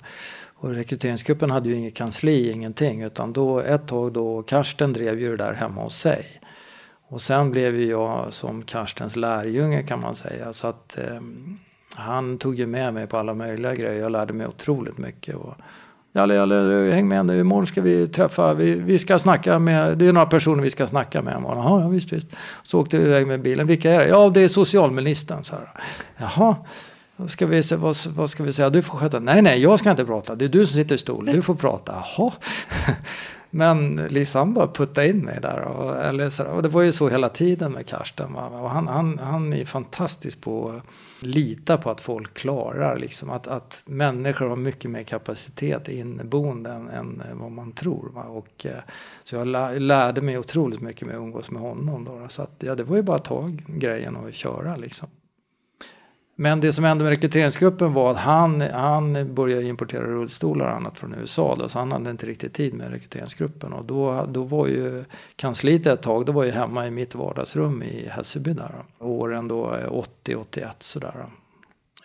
Och rekryteringsgruppen hade ju inget kansli, ingenting. Utan då ett tag då, Karsten drev ju det där hemma hos sig. Och sen blev ju jag som Karstens lärjunge kan man säga. Så att eh, han tog ju med mig på alla möjliga grejer. Jag lärde mig otroligt mycket. Och, Jalle, Jalle, häng med nu. Imorgon ska vi träffa, vi, vi ska snacka med, det är några personer vi ska snacka med imorgon. Jaha, ja, visst, visst. Så åkte vi iväg med bilen. Vilka är det? Ja, det är socialministern, så här. Jaha. Ska, vi, se- vad, vad ska vi säga? Du får sköta. Nej, nej, jag ska inte prata. Det är du som sitter i stol. Du får prata. Jaha. Men liksom bara putta in mig där. Och, eller så, och det var ju så hela tiden med Karsten. Va? Och han, han, han är fantastisk på att lita på att folk klarar. Liksom, att, att människor har mycket mer kapacitet inneboende än, än vad man tror. Va? Och, eh, så jag lärde mig otroligt mycket med att umgås med honom. Då. Så att, ja, det var ju bara att ta grejen och köra liksom. Men det som hände med rekryteringsgruppen var att han, han började importera rullstolar och annat från USA. Då, så han hade inte riktigt tid med rekryteringsgruppen. Och då, då var ju kansliet ett tag, då var ju hemma i mitt vardagsrum i Hässelby där. Då. Åren då 80-81 sådär.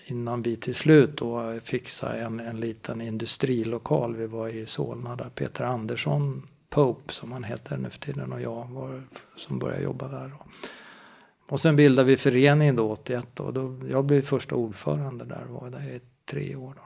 Innan vi till slut då fixade en, en liten industrilokal. Vi var i Solna där Peter Andersson, Pope som han heter nu för tiden och jag var, som började jobba där. Då. Och sen bildade vi föreningen då 81 och då, jag blev första ordförande där var där i tre år. Då.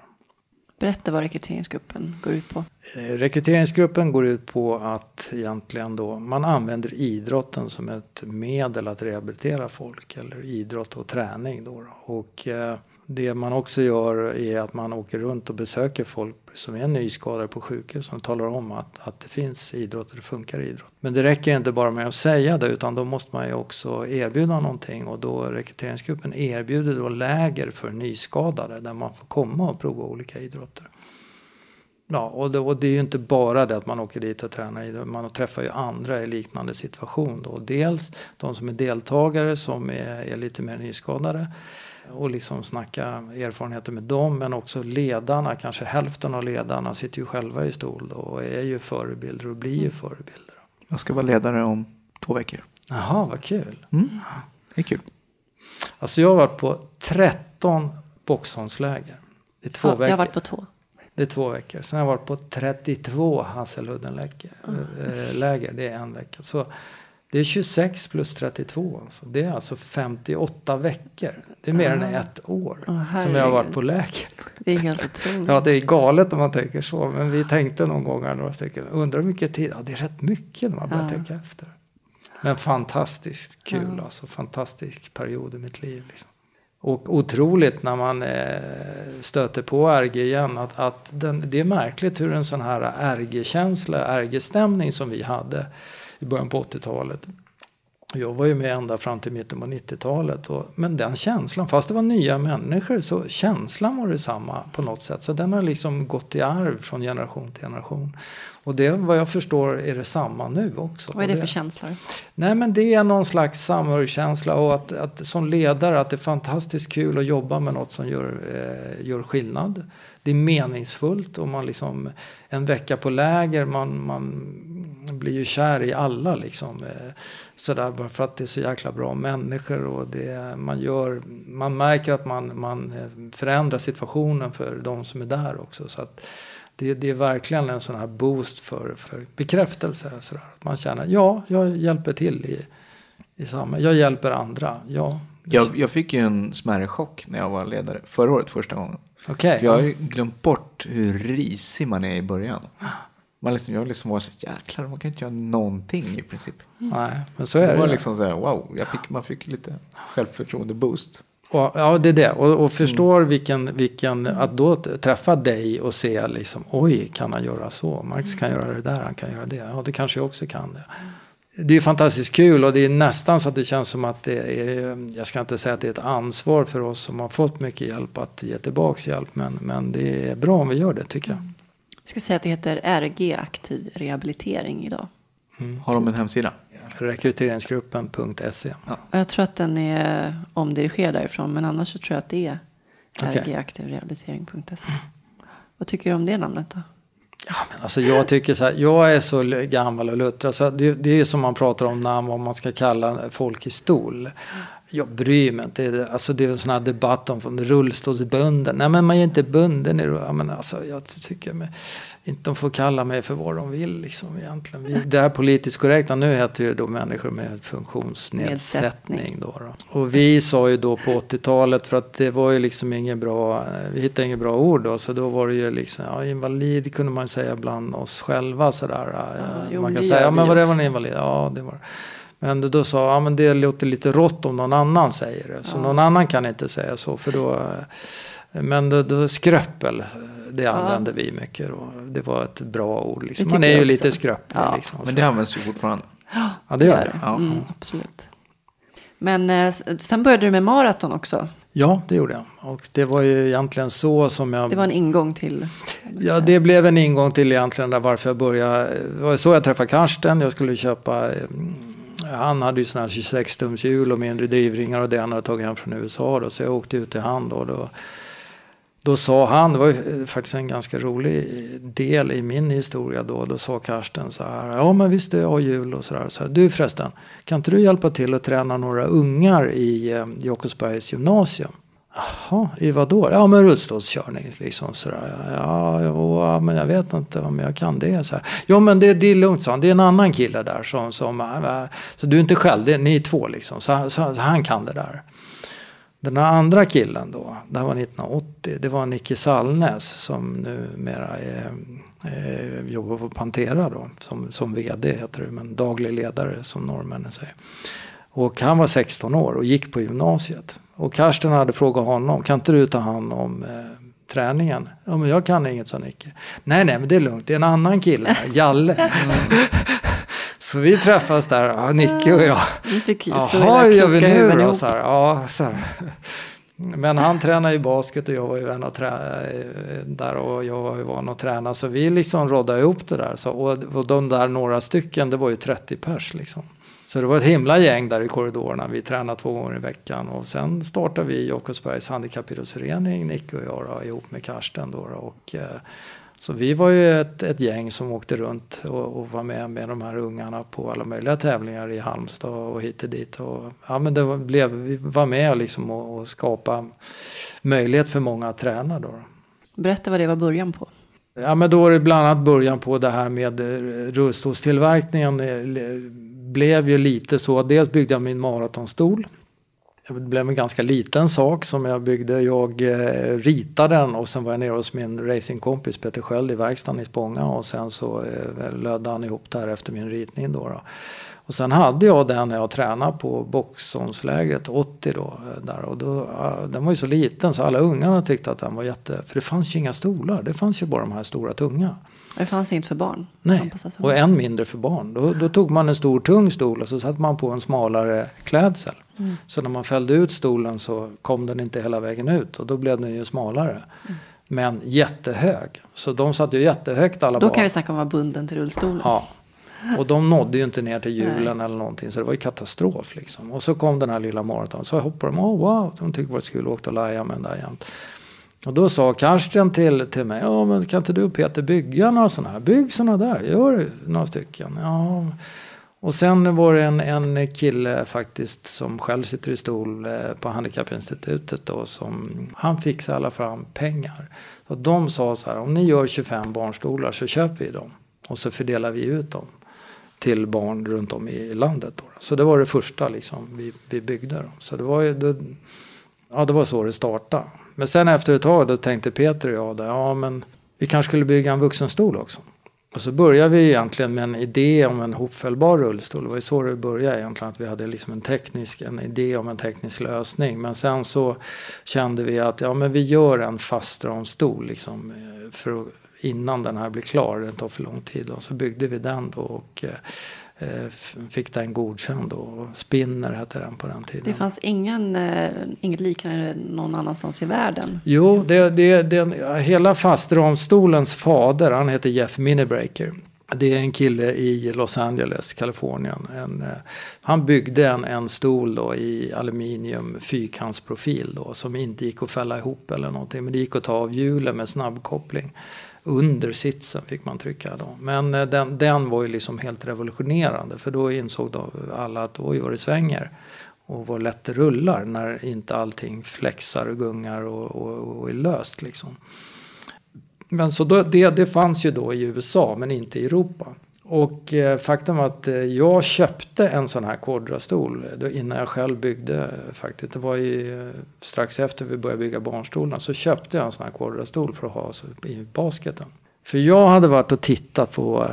Berätta vad rekryteringsgruppen går ut på. Eh, Rekryteringsgruppen går ut på att egentligen då man använder idrotten som ett medel att rehabilitera folk eller idrott och träning då. då. Och eh, det man också gör är att man åker runt och besöker folk som är nyskadade på sjukhus Som talar om att, att det finns idrott och det funkar idrott. Men det räcker inte bara med att säga det utan då måste man ju också erbjuda någonting och då rekryteringsgruppen erbjuder då läger för nyskadade där man får komma och prova olika idrotter. Ja, och det, och det är ju inte bara det att man åker dit och tränar idrott. Man träffar ju andra i liknande situation. Då. Dels de som är deltagare som är, är lite mer nyskadade och liksom snacka erfarenheter med dem. Men också ledarna, kanske hälften av ledarna sitter ju själva i stol då, och är ju förebilder och blir ju förebilder. Jag ska vara ledare om två veckor. Jaha, vad kul. Mm. Det är kul. Alltså jag har varit på 13 Boxholmsläger. Det är två Ja, veckor. jag har varit på två. Det är två veckor. Sen har jag varit på 32 Hasseluddenläger. eh, läger. Det är en vecka. Så Det är 26 plus 32. Alltså. Det är alltså 58 veckor. Det är mer än ett år Åh, som jag har varit på läger. Det är helt otroligt. Ja, det är galet om man tänker så. Men vi tänkte någon gång här, några stycken. Undrar hur mycket tid? Ja, det är rätt mycket när man börjar Ja. tänka efter. Men fantastiskt kul Ja. alltså. Fantastisk period i mitt liv. Liksom. Och otroligt när man eh, stöter på RG igen. Att, att den, det är märkligt hur en sån här RG-känsla, RG-stämning som vi hade i början på 80-talet. Jag var ju med ända fram till mitten på 90-talet. Och, men den känslan, fast det var nya människor, så känslan var detsamma på något sätt. Så den har liksom gått i arv från generation till generation. Och det, vad jag förstår, är det samma nu också. Vad är det Och för känslor? Nej men det är någon slags samhörighetskänsla och att, att som ledare att det är fantastiskt kul att jobba med något som gör, eh, gör skillnad. Det är meningsfullt och man liksom en vecka på läger man, man blir ju kär i alla liksom. Eh, sådär bara för att det är så jäkla bra människor och det man gör, man märker att man, man eh, förändrar situationen för de som är där också. Så att, det, det är verkligen en sån här boost för, för bekräftelse. Sådär. Att man känner, ja, jag hjälper till i, i samma, jag hjälper andra. Ja, Jag, jag fick ju en smärre chock när jag var ledare förra året första gången. okej. För jag har ju glömt bort hur risig man är i början. Man liksom, jag liksom var så jäklar, man kan inte göra någonting i princip. Nej, men så Det är det. var ju. liksom så här, wow, jag fick, man fick lite självförtroende-boost. Och, ja, det är det. Och, och förstår vilken, vilken, att då träffa dig och se liksom, oj, kan han göra så? Max kan göra det där, han kan göra det. Ja, det kanske jag också kan det. Det är fantastiskt kul och det är nästan så att det känns som att det är, jag ska inte säga att det är ett ansvar för oss som har fått mycket hjälp att ge tillbaks hjälp. Men, men det är bra om vi gör det tycker jag. Jag ska säga att det heter RG Aktiv Rehabilitering idag. Har de en hemsida? Rekryteringsgruppen.se. Och jag tror att den är omdirigerad därifrån. Men annars så tror jag att det är rgaktivrehabilitering.se. Vad tycker du om det namnet då? Ja, men alltså jag tycker så här, jag är så gammal och luttrad så det, det är som man pratar om namn vad man ska kalla folk i stol. Jag bryr mig inte. Alltså det är en sån här debatt om från rullstolsbunden. Nej men man är inte bunden i. Ja, men alltså, jag tycker mig, inte de får kalla mig för vad de vill liksom egentligen. Vi, det här politiskt korrekta nu heter det då människor med funktionsnedsättning. Då, då. Och vi sa ju då på 80-talet för att det var ju liksom ingen bra, eh, vi hittade inget bra ord då. Så då var det ju liksom, ja invalid kunde man säga bland oss själva sådär. Ja, jo, man men kan säga, ja men vad det var en invalid? Ja det var det. Men då sa ja men det låter lite rått om någon annan säger det. Så Ja. någon annan kan inte säga så för då men då, då skröppel, det använde vi mycket och det var ett bra ord. Liksom. Man är ju lite också. skröplig. Ja, liksom, Men det används ju fortfarande. ja, det gör det. Ja. Mm, absolut. Men eh, sen började du med maraton också. Ja, det gjorde jag. Och det var ju egentligen så som jag... Det var en ingång till. Ja, det blev en ingång till egentligen där varför jag började. Det var så jag träffade Karsten. Jag skulle köpa, eh, han hade ju sådana här 26 tums hjul och mindre drivringar och det han hade tagit hem från USA då. Så jag åkte ut till han då. då då sa han, det var ju eh, faktiskt en ganska rolig eh, del i min historia då. Då sa Karsten så här, ja men visst jag har hjul och sådär. Så här, du förresten, kan inte du hjälpa till att träna några ungar i eh, Jakobsbergs gymnasium? Jaha, i vad då? Ja men rullstolskörning liksom sådär. Ja, ja, men jag vet inte om jag kan det. Så här. Ja men det, det är lugnt sa han. Det är en annan kille där som, som äh, äh, så du är inte själv, det är ni är två liksom. Så, så, så han kan det där. Den här andra killen då, det här var 1980, det var Nicke Sallnäs som numera är, är, jobbar på Pantera då, som, som vd heter det, men daglig ledare som norrmännen säger. Och han var 16 år och gick på gymnasiet. Och Karsten hade frågat honom, kan inte du ta hand om eh, träningen? Ja men jag kan inget sa Nicke. Nej nej men det är lugnt, det är en annan kille Jalle. Så vi träffas där, ja, Nicke och jag. Jaha, hur gör vi nu då? Så här, ja, så här. Men han tränar ju basket och jag var ju vän att trä- där och jag var ju van att träna. Så vi liksom råddade ihop det där. Så, och, och de där några stycken, det var ju 30 pers liksom. Så det var ett himla gäng där i korridorerna. Vi tränade två gånger i veckan. Och sen startade vi Jakobsbergs handikappidrottsförening, Nick och jag då, ihop med Karsten då. då. Och, eh, så vi var ju ett, ett gäng som åkte runt och, och var med med de här ungarna på alla möjliga tävlingar i Halmstad och hit och dit. Och, ja, men det var, blev, vi var med liksom och, och skapa möjlighet för många att träna. Då. Berätta vad det var början på. Ja, men då var det bland annat början på det här med eh, rullstolstillverkningen eh, blev ju lite så, dels byggde jag min maratonstol. Det blev en ganska liten sak som jag byggde. Jag eh, ritade den och sen var jag nere hos min racingkompis Peter Sköld i verkstaden i Spånga och sen så eh, lödde han ihop det här efter min ritning. Då, då. Och sen hade jag den när jag tränade på Boxholmslägret 80 då. Eh, där, och då den var ju så liten så alla ungarna tyckte att den var jätte... För det fanns ju inga stolar. Det fanns ju bara de här stora tunga. Det fanns inte för barn. Nej, för och än mindre för barn. Då, då tog man en stor tung stol och så satte man på en smalare klädsel. Mm. Så när man fällde ut stolen så kom den inte hela vägen ut och då blev den ju smalare. Mm. Men jättehög. Så de satt ju jättehögt alla Då barn. kan vi snacka om att vara bunden till rullstolen. Ja. Och de nådde ju inte ner till hjulen eller någonting så det var ju katastrof liksom. Och så kom den här lilla maraton så hoppade de, oh wow, de tyckte det var kul och åkte och lajade med den där jämt. Och då sa Karsten till, till mig, ja men kan inte du och Peter bygga några sådana här? Bygg sådana där, gör några stycken. Ja. Och sen var det en, en kille faktiskt som själv sitter i stol eh, på Handikappinstitutet då som han fixade alla fram pengar. Och de sa så här, om ni gör 25 barnstolar så köper vi dem. Och så fördelar vi ut dem till barn runt om i landet. Då. Så det var det första liksom, vi, vi byggde. Då. Så det var, ju, det, ja, det var så det startade. Men sen efter ett tag då tänkte Peter och jag, då, ja men vi kanske skulle bygga en vuxenstol också. Och så började vi egentligen med en idé om en hopfällbar rullstol. Det var ju så det började egentligen. Att vi hade liksom en, teknisk, en idé om en teknisk lösning. Men sen så kände vi att ja, men vi gör en fastramstol liksom, eh, för innan den här blir klar. Det tar för lång tid. Och så byggde vi den då och eh, fick den godkänd. Och Spinner hette den på den tiden. Det fanns ingen, eh, inget liknande någon annanstans i världen. Jo, det, det, den, hela fastramstolens fader, han heter Jeff Minibreaker. Det är en kille i Los Angeles, Kalifornien. En, eh, han byggde en, en stol då i aluminium fyrkantsprofil då, som inte gick att fälla ihop eller någonting. Men det gick att ta av hjulen med snabbkoppling. Under sitsen fick man trycka då. Men eh, den, den var ju liksom helt revolutionerande. För då insåg då alla att oj vad det svänger. Och vad lätt det rullar när inte allting flexar och gungar och, och, och är löst liksom. Men så då, det, det fanns ju då i USA men inte i Europa. Och eh, faktum var att eh, jag köpte en sån här Quadra-stol eh, innan jag själv byggde faktiskt. Det var ju strax efter vi började bygga barnstolarna så köpte jag en sån här Quadra-stol för att ha i basketen. För jag hade varit och tittat på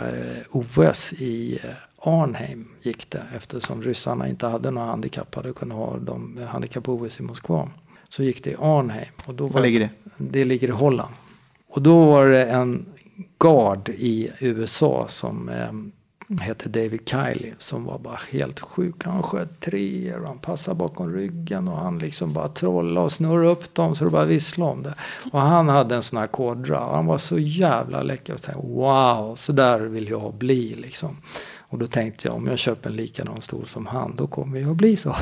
OS i Arnhem gick det eftersom ryssarna inte hade några handikappade och kunde ha de handikapp-OS i Moskva. Så gick det i Arnhem. Och då Var ligger det? Det ligger i Holland. Och då var det en guard i USA som eh, hette David Kiley som var bara helt sjuk. Han sköt treor och han passade bakom ryggen och han liksom bara trollade och snurrade upp dem så det bara visslade om det. Och han hade en sån här kodra och han var så jävla läcker. Och tänkte, wow, så där vill jag bli liksom. Och då tänkte jag om jag köper en likadan stol som han då kommer jag att bli så.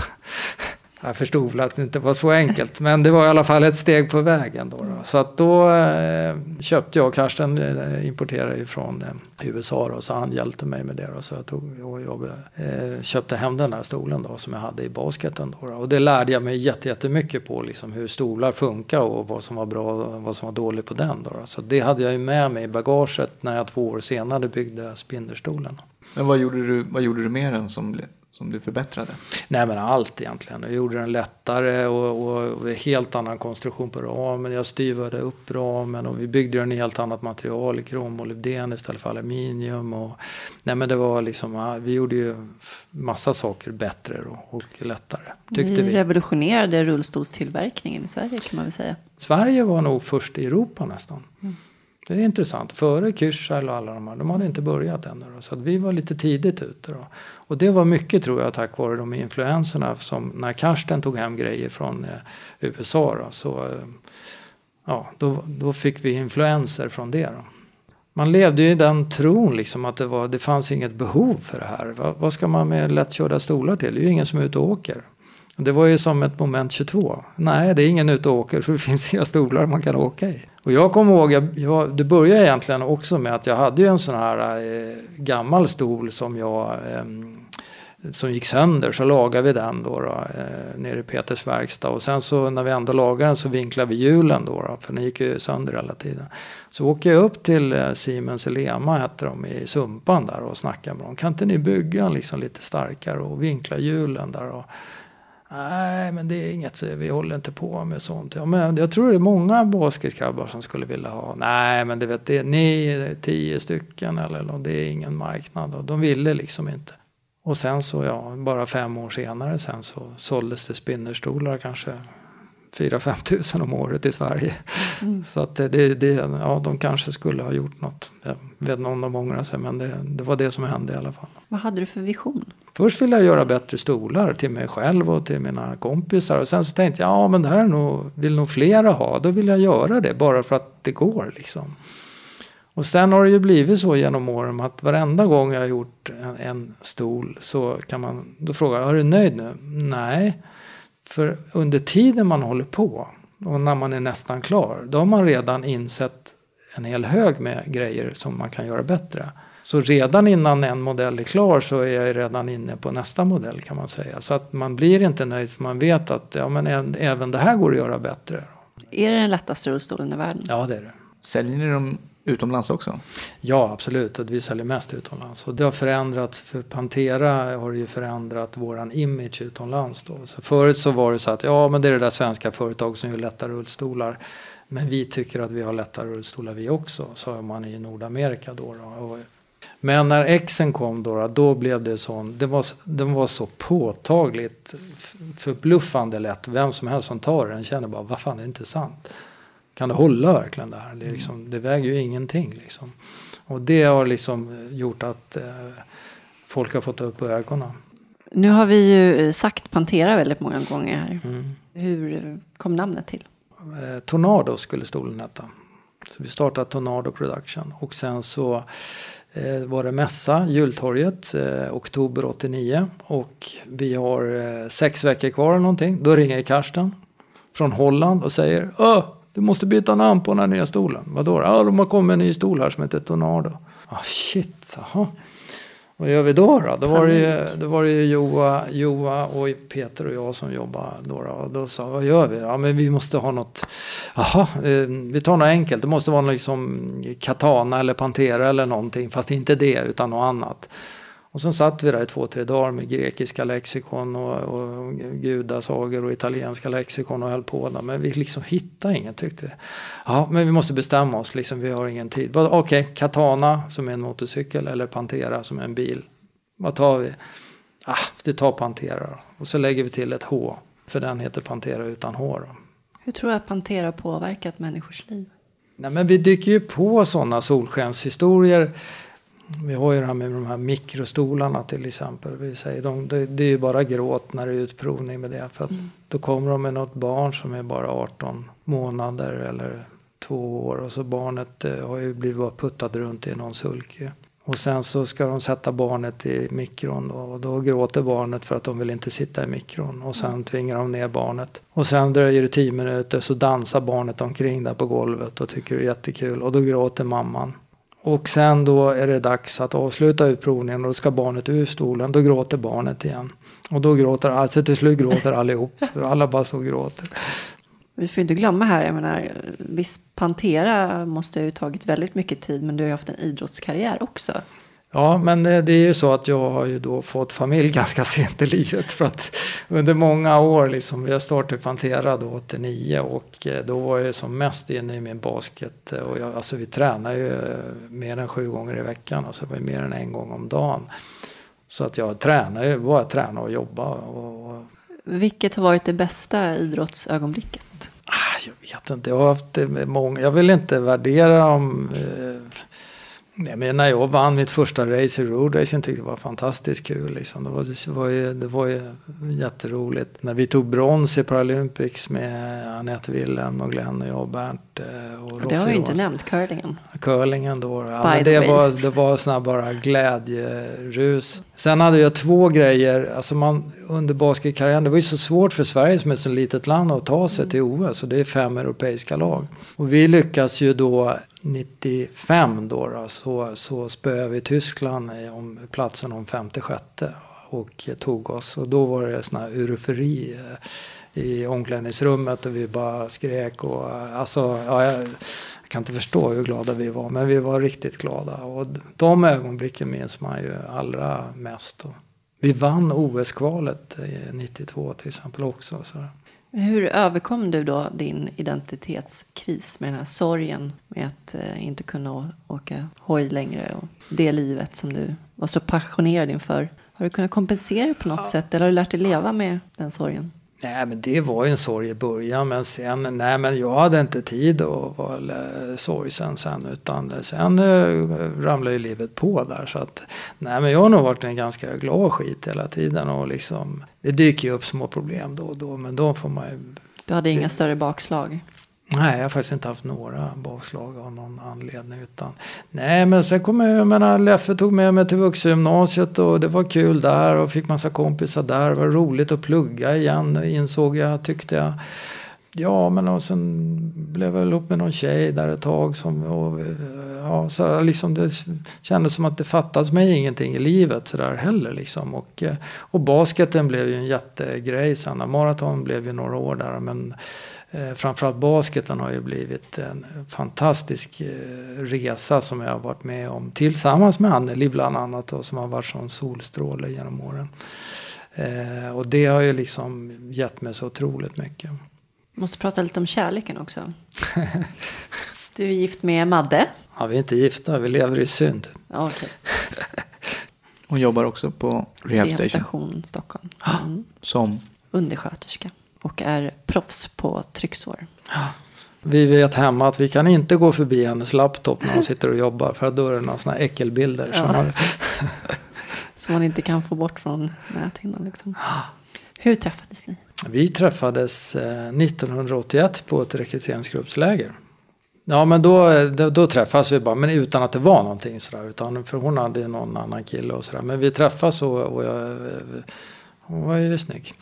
Jag förstod väl att det inte var så enkelt men det var i alla fall ett steg på vägen. Då, då. Så att då eh, köpte jag, Karsten eh, importerade ju från eh, USA då, så han hjälpte mig med det. Då, så jag, tog, och jag eh, köpte hem den här stolen då, som jag hade i basketen. Då, då. Och det lärde jag mig jätte, jättemycket på liksom, hur stolar funkar och vad som var bra och vad som var dåligt på den. Då, då. Så det hade jag ju med mig i bagaget när jag två år senare byggde spinderstolen. Men vad gjorde du, vad gjorde du med den som, som du förbättrade? Nej men allt egentligen. Jag gjorde den lättare och, och, och helt annan konstruktion på ramen. Jag styvade upp ramen och vi byggde den i helt annat material. i Kromolybden istället för aluminium. Och, nej men det var liksom, vi gjorde ju massa saker bättre och, och lättare. Tyckte Ni vi. revolutionerade rullstolstillverkningen i Sverige kan man väl säga. Sverige var nog först i Europa nästan. Det är intressant. Före Kürschall och alla de här, de hade inte börjat ännu. Då, så att vi var lite tidigt ute. Då. Och det var mycket tror jag tack vare de influenserna som när Karsten tog hem grejer från eh, USA då, så eh, ja, då, då fick vi influenser från det. Då. Man levde ju i den tron liksom att det, var, det fanns inget behov för det här. Va, vad ska man med lättkörda stolar till? Det är ju ingen som är ute och åker. Det var ju som ett moment 22. Nej, det är ingen ute och åker för det finns inga stolar man kan åka i. Och jag kommer ihåg, jag, jag, det började egentligen också med att jag hade ju en sån här eh, gammal stol som jag eh, som gick sönder så lagade vi den då, då eh, nere i Peters verkstad. Och sen så när vi ändå lagade den så vinklade vi hjulen då, då för den gick ju sönder hela tiden. Så åker jag upp till eh, Siemens Elema hette de i Sumpan där och snackade med dem. Kan inte ni bygga liksom lite starkare och vinkla hjulen där? Och, Nej, men det är inget, vi håller inte på med sånt. Ja, men jag tror det är många basketkrabbar som skulle vilja ha. Nej, men det vet det, ni tio stycken eller det är ingen marknad. Och de ville liksom inte. Och sen så, ja, bara fem år senare sen så såldes det spinnerstolar kanske 4-5 tusen om året i Sverige. Mm. Så att det, det, ja, de kanske skulle ha gjort något. Jag vet inte om de ångrar sig men det, det var det som hände i alla fall. Vad hade du för vision? Först ville jag göra bättre stolar till mig själv och till mina kompisar. Och sen så tänkte jag, ja men det här är nog, vill nog flera ha. Då vill jag göra det bara för att det går liksom. Och sen har det ju blivit så genom åren att varenda gång jag har gjort en, en stol så kan man, då frågar jag, är du nöjd nu? Nej. För under tiden man håller på och när man är nästan klar, då har man redan insett en hel hög med grejer som man kan göra bättre. Så redan innan en modell är klar så är jag redan inne på nästa modell kan man säga. Så att man blir inte nöjd för man vet att ja, men även det här går att göra bättre. Är det den lättaste rullstolen i världen? Ja det är det. Säljer ni dem utomlands också? Ja absolut, vi säljer mest utomlands. Och det har förändrats, för Pantera har ju förändrat våran image utomlands. Då. Så förut så var det så att ja men det är det där svenska företag som gör lätta rullstolar. Men vi tycker att vi har lätta rullstolar vi också, sa man i Nordamerika då. då. Men när Xen kom då, då blev det sån, det var, den var så påtagligt förbluffande lätt. Vem som helst som tar den känner bara, vad fan det är inte sant. Kan det hålla verkligen det här? Det, är liksom, det väger ju ingenting liksom. Och det har liksom gjort att eh, folk har fått upp ögonen. Nu har vi ju sagt Pantera väldigt många gånger här. Mm. Hur kom namnet till? Eh, Tornado skulle stolen heta. Så vi startade Tornado Production och sen så eh, var det mässa, jultorget, eh, oktober 89 och vi har eh, sex veckor kvar eller någonting. Då ringer Karsten från Holland och säger Öh, du måste byta namn på den här nya stolen. Vadå? Ja, de har kommit med en ny stol här som heter Tornado. Ah, shit, jaha. Vad gör vi då? Då, då var det ju, då var det ju Joa, Joa och Peter och jag som jobbade då. Och då sa vad gör vi? Ja men vi måste ha något. Jaha, eh, vi tar något enkelt. Det måste vara liksom Katana eller Pantera eller någonting. Fast inte det utan något annat. Och så satt vi där i två, tre dagar med grekiska lexikon och, och gudasagor och italienska lexikon och höll på där. Men vi liksom hittade inget tyckte vi. Ja, men vi måste bestämma oss, liksom, vi har ingen tid. Okej, okay, Katana som är en motorcykel eller Pantera som är en bil. Vad tar vi? Ah, det tar Pantera Och så lägger vi till ett H, för den heter Pantera utan H. Då. Hur tror du att Pantera påverkat människors liv? Nej, men vi dyker ju på sådana solskenshistorier vi har ju det här med de här mikrostolarna till exempel. Vi säger, de, det, det är ju bara gråt när det är utprovning med det. För mm. Då kommer de med något barn som är bara 18 månader eller två år. Och så barnet eh, har ju blivit bara puttat runt i någon sulk. Och sen så ska de sätta barnet i mikron då, och då gråter barnet för att de vill inte sitta i mikron. Och sen mm. tvingar de ner barnet. Och sen dröjer det tio minuter så dansar barnet omkring där på golvet och tycker det är jättekul. Och då gråter mamman. Och sen då är det dags att avsluta utprovningen och då ska barnet ur stolen. Då gråter barnet igen. Och då gråter, alltså till slut gråter allihop. Alla bara så gråter. Vi får inte glömma här, jag menar, visst Pantera måste ha tagit väldigt mycket tid men du har ju haft en idrottskarriär också. Ja, men det är ju så att jag har ju då fått familj ganska sent i livet. För att under många år, liksom, jag startade Pantera då 89 och eh, då var jag som mest inne i min basket. Och jag, alltså vi tränar ju eh, mer än sju gånger i veckan, alltså det var mer än en gång om dagen. Så att jag tränar ju, bara träna och jobba. Och, Vilket har varit det bästa idrottsögonblicket? Ah, jag vet inte, jag har haft många. Jag vill inte värdera dem. Eh, jag menar, när jag vann mitt första race i roadracing tyckte jag det var fantastiskt kul. Liksom. Det, var, det, var ju, det var ju jätteroligt. När vi tog brons i Paralympics med Anette Wilhelm och Glenn och jag och Bernt. Eh, och, och det har vi inte nämnt, curlingen. Curlingen då. Ja, det, var, det var såna bara glädjerus. Sen hade jag två grejer. Alltså man, under basketkarriären, det var ju så svårt för Sverige som är ett så litet land att ta sig till OS. Och det är fem europeiska lag. Och vi lyckas ju då 95 då, då så, så spöade vi Tyskland om platsen om 56. och tog oss. Och då var det sån här eufori eh, i omklädningsrummet och vi bara skrek. Och, eh, alltså, ja, jag, jag kan inte förstå hur glada vi var, men vi var riktigt glada. Och de ögonblicken minns man ju allra mest. Då. vi vann OS-kvalet 92 eh, till exempel också. Så. Hur överkom du då din identitetskris med den här sorgen med att eh, inte kunna åka hoj längre och det livet som du var så passionerad inför? Har du kunnat kompensera på något ja. sätt eller har du lärt dig leva med den sorgen? Nej men det var ju en sorg i början men sen, nej men jag hade inte tid att vara sorgsen sen utan sen uh, ramlade ju livet på där så att nej men jag har nog varit en ganska glad skit hela tiden och liksom det dyker ju upp små problem då och då men då får man ju Du hade inga större bakslag? Nej, jag har faktiskt inte haft några bakslag av någon anledning. Utan, nej, men sen kom jag, jag menar, Leffe tog med mig till vuxengymnasiet och det var kul där och fick massa kompisar där. Det var roligt att plugga igen insåg jag, tyckte jag. Ja, men och sen blev jag ihop med någon tjej där ett tag. Som, och, ja, så liksom det kändes som att det fattas mig ingenting i livet så där heller. Liksom. Och, eh, och basketen blev ju en jättegrej sen. Maraton blev ju några år där. Men Eh, framförallt basketen har ju blivit en fantastisk eh, resa som jag har varit med om tillsammans med Anneli bland annat och som har varit som solstråle genom åren. Eh, och det har ju liksom gett mig så otroligt mycket. Måste prata lite om kärleken också. Du är gift med Madde. Ja, vi är inte gifta, vi lever i synd. Ja, okay. Hon jobbar också på Rehab Station Stockholm. Mm. Som? Undersköterska och är proffs på trycksår. Vi vet hemma att vi kan inte gå förbi hennes laptop när hon sitter och jobbar för då är det några sådana äckelbilder. Ja. Som, har... som man inte kan få bort från näthinnan. Liksom. Hur träffades ni? Vi träffades 1981 eh, på ett rekryteringsgruppsläger. Ja men då, då, då träffas vi bara, men utan att det var någonting sådär. Utan, för hon hade någon annan kille och sådär. Men vi träffas och, och jag, hon var ju snygg.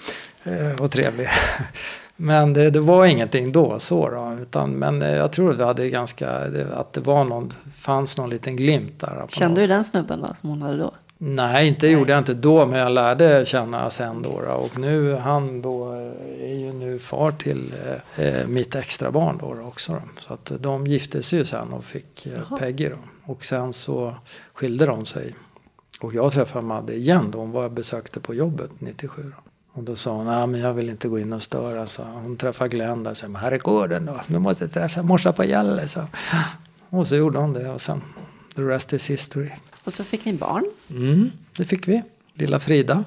Eh, och trevlig. Men det, det, var ingenting då så då, utan, men eh, jag tror att vi hade ganska, att det var någon, fanns någon liten glimt där. Kände du den snubben då som hon hade då? Nej, inte Nej. gjorde jag inte då, men jag lärde känna sen då. Och nu, han då eh, är ju nu far till eh, mitt extra barn då, då också. Då. Så att de gifte sig ju sen och fick eh, Peggy då. Och sen så skilde de sig. Och jag träffade Madde igen då, hon var jag besökte på jobbet 97. Då. Och då sa hon, nej men jag vill inte gå in och störa. Så hon träffade Glenn där och sa, här är gården då. Du måste träffa morsa på Gälle. Så. Och så gjorde hon det och sen, the rest is history. Och så fick ni barn? Mm, det fick vi. Lilla Frida.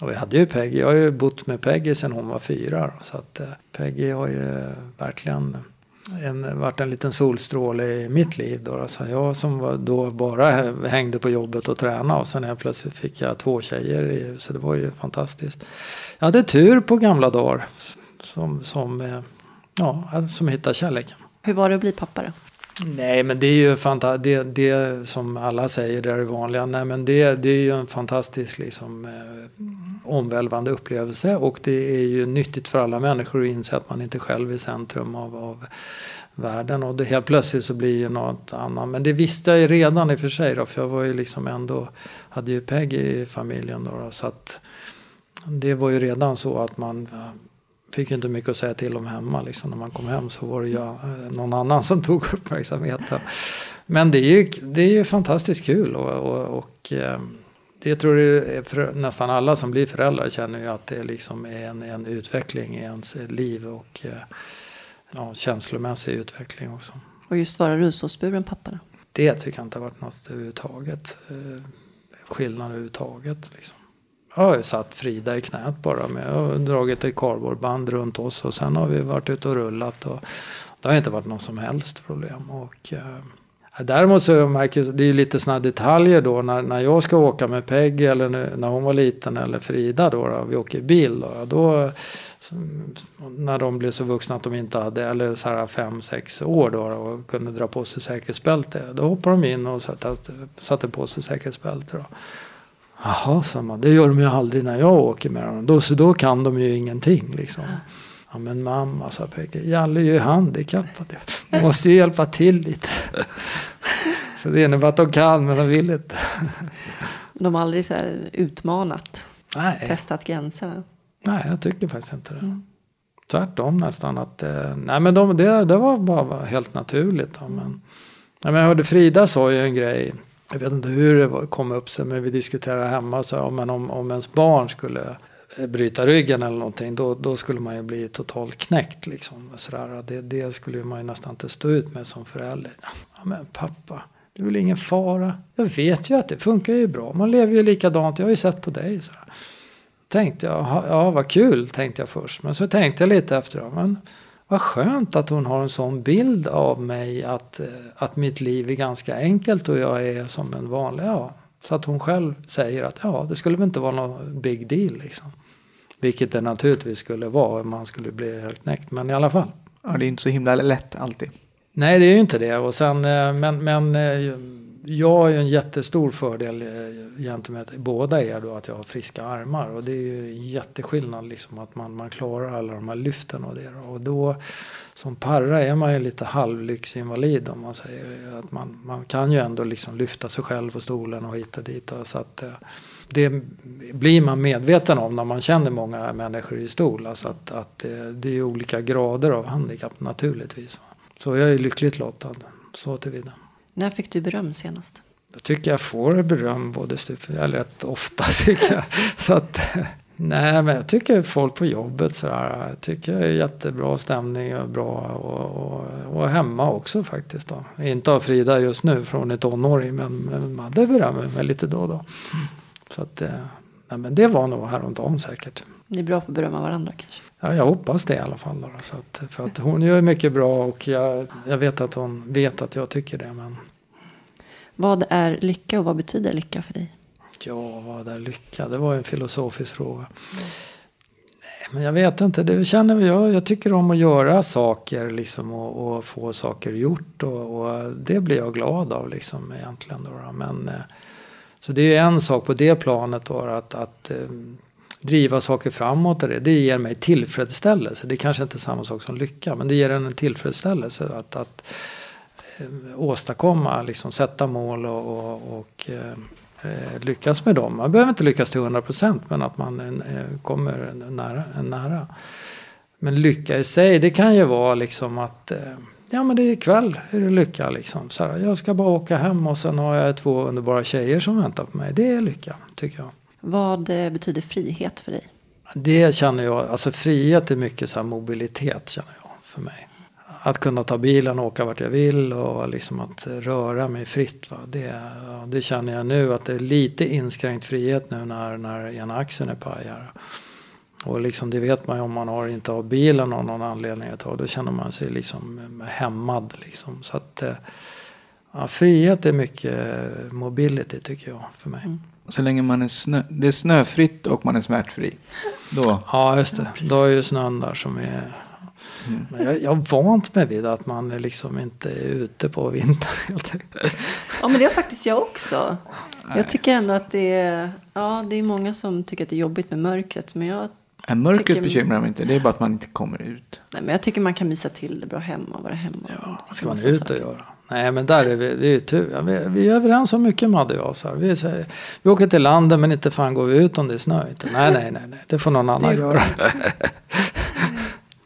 Och vi hade ju Peggy. Jag har ju bott med Peggy sedan hon var fyra. Så att eh, Peggy har ju verkligen en, varit en liten solstråle i mitt liv. Då. Alltså jag som var, då bara hängde på jobbet och tränade och sen helt plötsligt fick jag två tjejer i huset. Det var ju fantastiskt. Jag hade tur på gamla dagar som, som, eh, ja, som hittade kärleken. Hur var det att bli pappa då? Nej men det är ju fantastiskt. Det, det som alla säger, det är det vanliga. Nej men det, det är ju en fantastisk liksom, eh, omvälvande upplevelse. Och det är ju nyttigt för alla människor att inse att man inte själv är centrum av, av världen. Och det, helt plötsligt så blir ju något annat. Men det visste jag ju redan i och för sig. Då, för jag var ju liksom ändå, hade ju Peggy i familjen. Då, då, så att det var ju redan så att man fick inte mycket att säga till om hemma. Liksom. När man kom hem så var det ju eh, någon annan som tog uppmärksamheten. Men det är ju, det är ju fantastiskt kul. och, och, och ehm, det tror jag för nästan alla som blir föräldrar känner ju att det liksom är en, en utveckling i ens liv och eh, ja, känslomässig utveckling också. Och just vara rullstolsburen pappa då? Det tycker jag inte har varit något överhuvudtaget. Eh, skillnad överhuvudtaget. Liksom. Jag har ju satt Frida i knät bara med och dragit ett kardborreband runt oss och sen har vi varit ute och rullat. Och det har inte varit något som helst problem. Och, eh, Däremot så märker jag, det är lite sådana detaljer då när, när jag ska åka med Peggy eller när hon var liten eller Frida då, då vi åker bil då, då när de blev så vuxna att de inte hade, eller så här fem, sex år då och kunde dra på sig säkerhetsbälte. Då hoppade de in och satte, satte på sig säkerhetsbälte. Då. Jaha, sa man, det gör de ju aldrig när jag åker med dem. Då, så då kan de ju ingenting liksom. Ja men mamma, sa Peggy, Jalle är ju handikappad. Du måste ju hjälpa till lite. Så det innebär att de kan men de vill inte. De har aldrig så här utmanat, Nej, testat gränserna. nej, jag tycker faktiskt inte det. Tvärtom nästan. Att, eh, nej, men de, det, det var bara helt naturligt. Då, men jag hörde Frida sa ju en grej. Jag vet inte hur det kom upp sig, men vi diskuterade hemma. Så, ja, men om, om ens barn skulle eh, bryta ryggen eller någonting, då, då skulle man ju bli totalt knäckt. Liksom, sådär. Det, det skulle man ju nästan inte stå ut med som förälder. Ja, men pappa, det är väl ingen fara. Jag vet ju att det funkar ju bra. Man lever ju likadant. Jag har ju sett på dig. Sådär. Tänkte jag, ja, vad kul tänkte jag först. Men så tänkte jag lite efteråt. Men vad skönt att hon har en sån bild av mig. Att, eh, att mitt liv är ganska enkelt och jag är som en vanlig. Ja. Så att hon själv säger att ja, det skulle väl inte vara någon big deal liksom. Vilket det naturligtvis skulle vara om man skulle bli helt knäckt. Men i alla fall. Ja, det är inte så himla lätt alltid. Nej, det är ju inte det. Och sen, eh, men, men eh, jag har ju en jättestor fördel eh, gentemot båda er då att jag har friska armar. Och det är ju en jätteskillnad liksom att man, man klarar alla de här lyften och det. Och då som parra är man ju lite halvlyxinvalid om man säger. Att man, man kan ju ändå liksom lyfta sig själv på stolen och hit och dit. Och så att, eh, det blir man medveten om när man känner många människor i stol. Alltså att, att eh, det är olika grader av handikapp naturligtvis. Så jag är lyckligt lottad så tillvida. När fick du beröm senast? Jag tycker jag får beröm både stup, eller rätt ofta tycker jag. Så att, nej men jag tycker folk på jobbet sådär. Jag tycker det är jättebra stämning och bra och, och, och hemma också faktiskt då. Inte av Frida just nu för hon är tonåring men, men Madde berömmer mig lite då och då. Så att, eh, nej men det var nog häromdagen säkert. Ni är bra på att berömma varandra kanske? Ja, jag hoppas det i alla fall. Då, så att, för att hon gör mycket bra och jag, jag vet att hon vet att jag tycker det. Men Vad är lycka och vad betyder lycka för dig? ja, vad är lycka? Det var en filosofisk fråga. Nej, men jag vet inte. Det känner jag. Jag tycker om att göra saker liksom, och, och få saker gjort. Och, och det blir jag glad av liksom, egentligen. Då, då. Men, eh, så det är en sak på det planet då, att, att eh, driva saker framåt. Och det, det ger mig tillfredsställelse. Det är kanske inte är samma sak som lycka. Men det ger en tillfredsställelse att, att eh, åstadkomma, liksom, sätta mål och, och, och eh, eh, lyckas med dem. Man behöver inte lyckas till 100% men att man eh, kommer nära, nära. Men lycka i sig det kan ju vara liksom att eh, Ja men det är kväll, är det lycka liksom. Så här, jag ska bara åka hem och sen har jag två underbara tjejer som väntar på mig. Det är lycka tycker jag. Vad eh, betyder frihet för dig? Det känner jag, alltså frihet är mycket så här mobilitet känner jag för mig. Att kunna ta bilen och åka vart jag vill och liksom att röra mig fritt. Va? Det, det känner jag nu att det är lite inskränkt frihet nu när, när ena axeln är paj här. Och liksom det vet man ju om man har, inte har bilen av någon anledning ett tag. Då känner man sig liksom hämmad. Liksom. Så att, eh, ja, frihet är mycket mobility tycker jag för mig. Så länge man är, snö, det är snöfritt och man är smärtfri. Då. Ja, just det. Då är ju snön där som är... Mm. Men jag, jag har vant mig vid att man är liksom inte är ute på vintern. Ja, men det har faktiskt jag också. Jag tycker ändå att det är, ja, det är många som tycker att det är jobbigt med mörkret. Men jag, Ja, mörkret Tycker- bekymrar mig inte. Det är bara att man inte kommer ut. nej, men jag tycker man kan mysa till det bra hemma och vara hemma. Ja, finns ska man ut och göra? Nej, men där är vi, det är ju tur. Ja, vi, vi är överens om mycket Madde och jag. Så här. Vi, säger, vi åker till landet men inte fan går vi ut om det är snö. Inte. Nej, nej, nej, nej. Det får någon annan göra.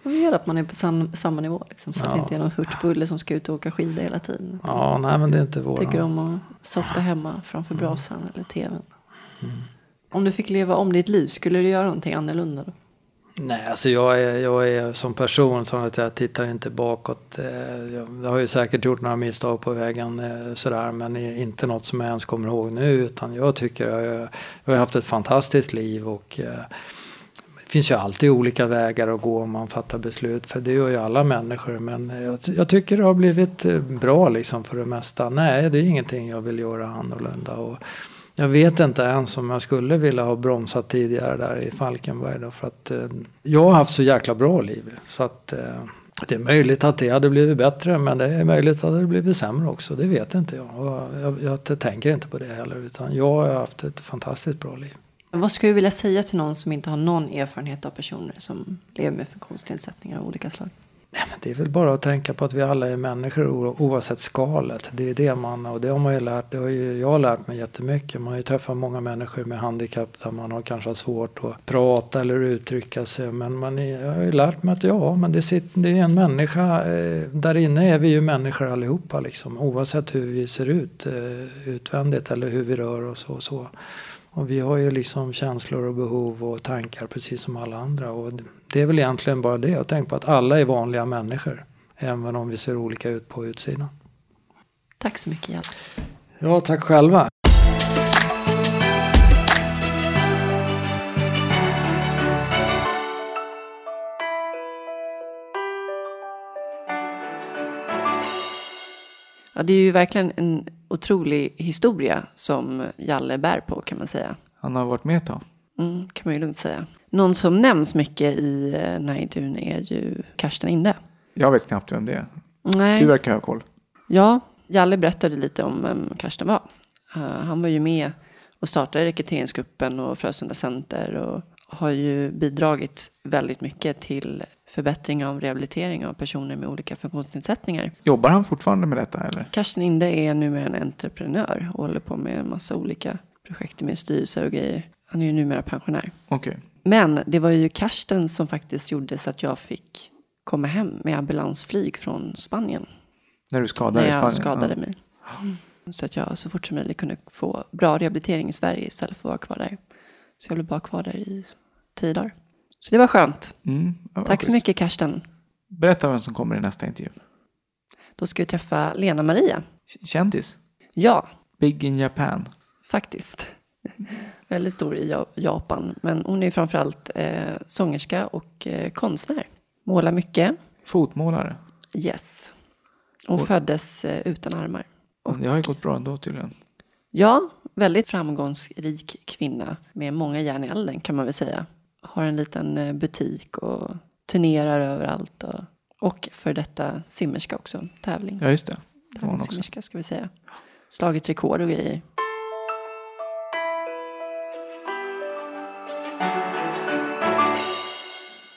Och det gäller att man är på sam, samma nivå. Liksom, så att det Ja. inte är någon hurtbulle som ska ut och åka skidor hela tiden. Ja, nej men det är inte vår. Tycker om att softa hemma framför Mm. brasan eller tvn. Om du fick leva om ditt liv, skulle du göra någonting annorlunda då? Nej, alltså jag är, jag är som person så att jag tittar inte bakåt. Eh, jag, jag har ju säkert gjort några misstag på vägen eh, sådär men inte något som jag ens kommer ihåg nu utan jag tycker jag, jag har haft ett fantastiskt liv och eh, det finns ju alltid olika vägar att gå om man fattar beslut för det gör ju alla människor men jag, jag tycker det har blivit bra liksom för det mesta. Nej, det är ingenting jag vill göra annorlunda. Och, jag vet inte ens om jag skulle vilja ha bromsat tidigare där i Falkenberg. Då, för att eh, jag har haft så jäkla bra liv. Så att eh, det är möjligt att det hade blivit bättre men det är möjligt att det hade blivit sämre också. Det vet inte jag. Och jag, jag tänker inte på det heller. Utan jag har haft ett fantastiskt bra liv. Vad skulle du vilja säga till någon som inte har någon erfarenhet av personer som lever med funktionsnedsättningar av olika slag? Nej, men det är väl bara att tänka på att vi alla är människor oavsett skalet. Det är det man, och det har man ju lärt, det har ju jag har lärt mig jättemycket. Man har ju träffat många människor med handikapp där man har kanske har svårt att prata eller uttrycka sig. Men man är, jag har ju lärt mig att ja, men det, sitter, det är en människa. Eh, där inne är vi ju människor allihopa liksom. Oavsett hur vi ser ut eh, utvändigt eller hur vi rör oss och så. Och vi har ju liksom känslor och behov och tankar precis som alla andra. Och det är väl egentligen bara det. Jag tänker på att alla är vanliga människor. Även om vi ser olika ut på utsidan. Tack så mycket, Jalle. Ja, tack själva. Ja, det är ju verkligen en otrolig historia som Jalle bär på kan man säga. Han har varit med ett tag. Mm, kan man ju lugnt säga. Någon som nämns mycket i eh, intervjun är ju Karsten Inde. Jag vet knappt vem det är. Nej. Du verkar ha koll. Ja, Jalle berättade lite om vem Karsten var. Eh, han var ju med och startade rekryteringsgruppen och Frösunda Center och har ju bidragit väldigt mycket till förbättring av rehabilitering av personer med olika funktionsnedsättningar. Jobbar han fortfarande med detta eller? Karsten Inde är numera en entreprenör och håller på med en massa olika projekt med styrelser och grejer. Han är ju numera pensionär. Okej. Men det var ju Karsten som faktiskt gjorde så att jag fick komma hem med ambulansflyg från Spanien. När du skadade när i jag skadade mig. Så att jag så fort som möjligt kunde få bra rehabilitering i Sverige istället för att vara kvar där. Så jag blev bara kvar där i tio dagar. Så det var skönt. Ja. Mm, ja, vad Tack så schysst. mycket Karsten. Berätta vem som kommer i nästa intervju. Då ska vi träffa Lena Maria. K- Kändis? Ja, Big in Japan. faktiskt. Väldigt stor i Ja- Japan. Men hon är framförallt eh, sångerska och eh, konstnär. Målar mycket. Fotmålare. Yes. Hon Och- föddes eh, utan armar. Och- Det har ju gått bra ändå tydligen. Ja, väldigt framgångsrik kvinna med många järn i elden kan man väl säga. Har en liten eh, butik och turnerar överallt. Och, och för detta simmerska också, tävling. Ja, just det. Tävlingssimmerska ska vi säga. Slagit rekord och grejer.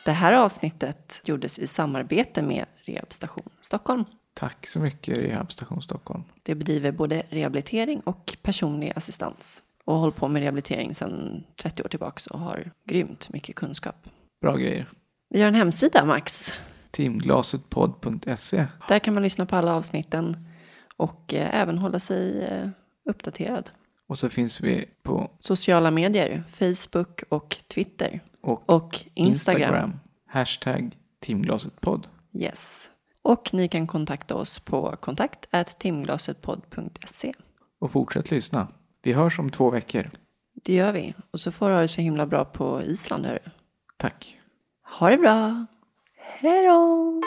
Det här avsnittet gjordes i samarbete med Rehabstation Stockholm. Tack så mycket Rehabstation Stockholm. Det bedriver både rehabilitering och personlig assistans. Och har hållit på med rehabilitering sedan 30 år tillbaka och har grymt mycket kunskap. Bra grejer. Vi har en hemsida Max. Timglasetpodd.se. Där kan man lyssna på alla avsnitten och eh, även hålla sig eh, uppdaterad. Och så finns vi på Sociala medier, Facebook och Twitter. Och Och Instagram. Hashtag Timglasetpodd. Yes. Och ni kan kontakta oss på kontakt timglasetpodd.se. Och fortsätt lyssna. Vi hörs om två veckor. Det gör vi. Och så får du ha det så himla bra på Island. Hörru. Tack. Ha det bra. Hej då!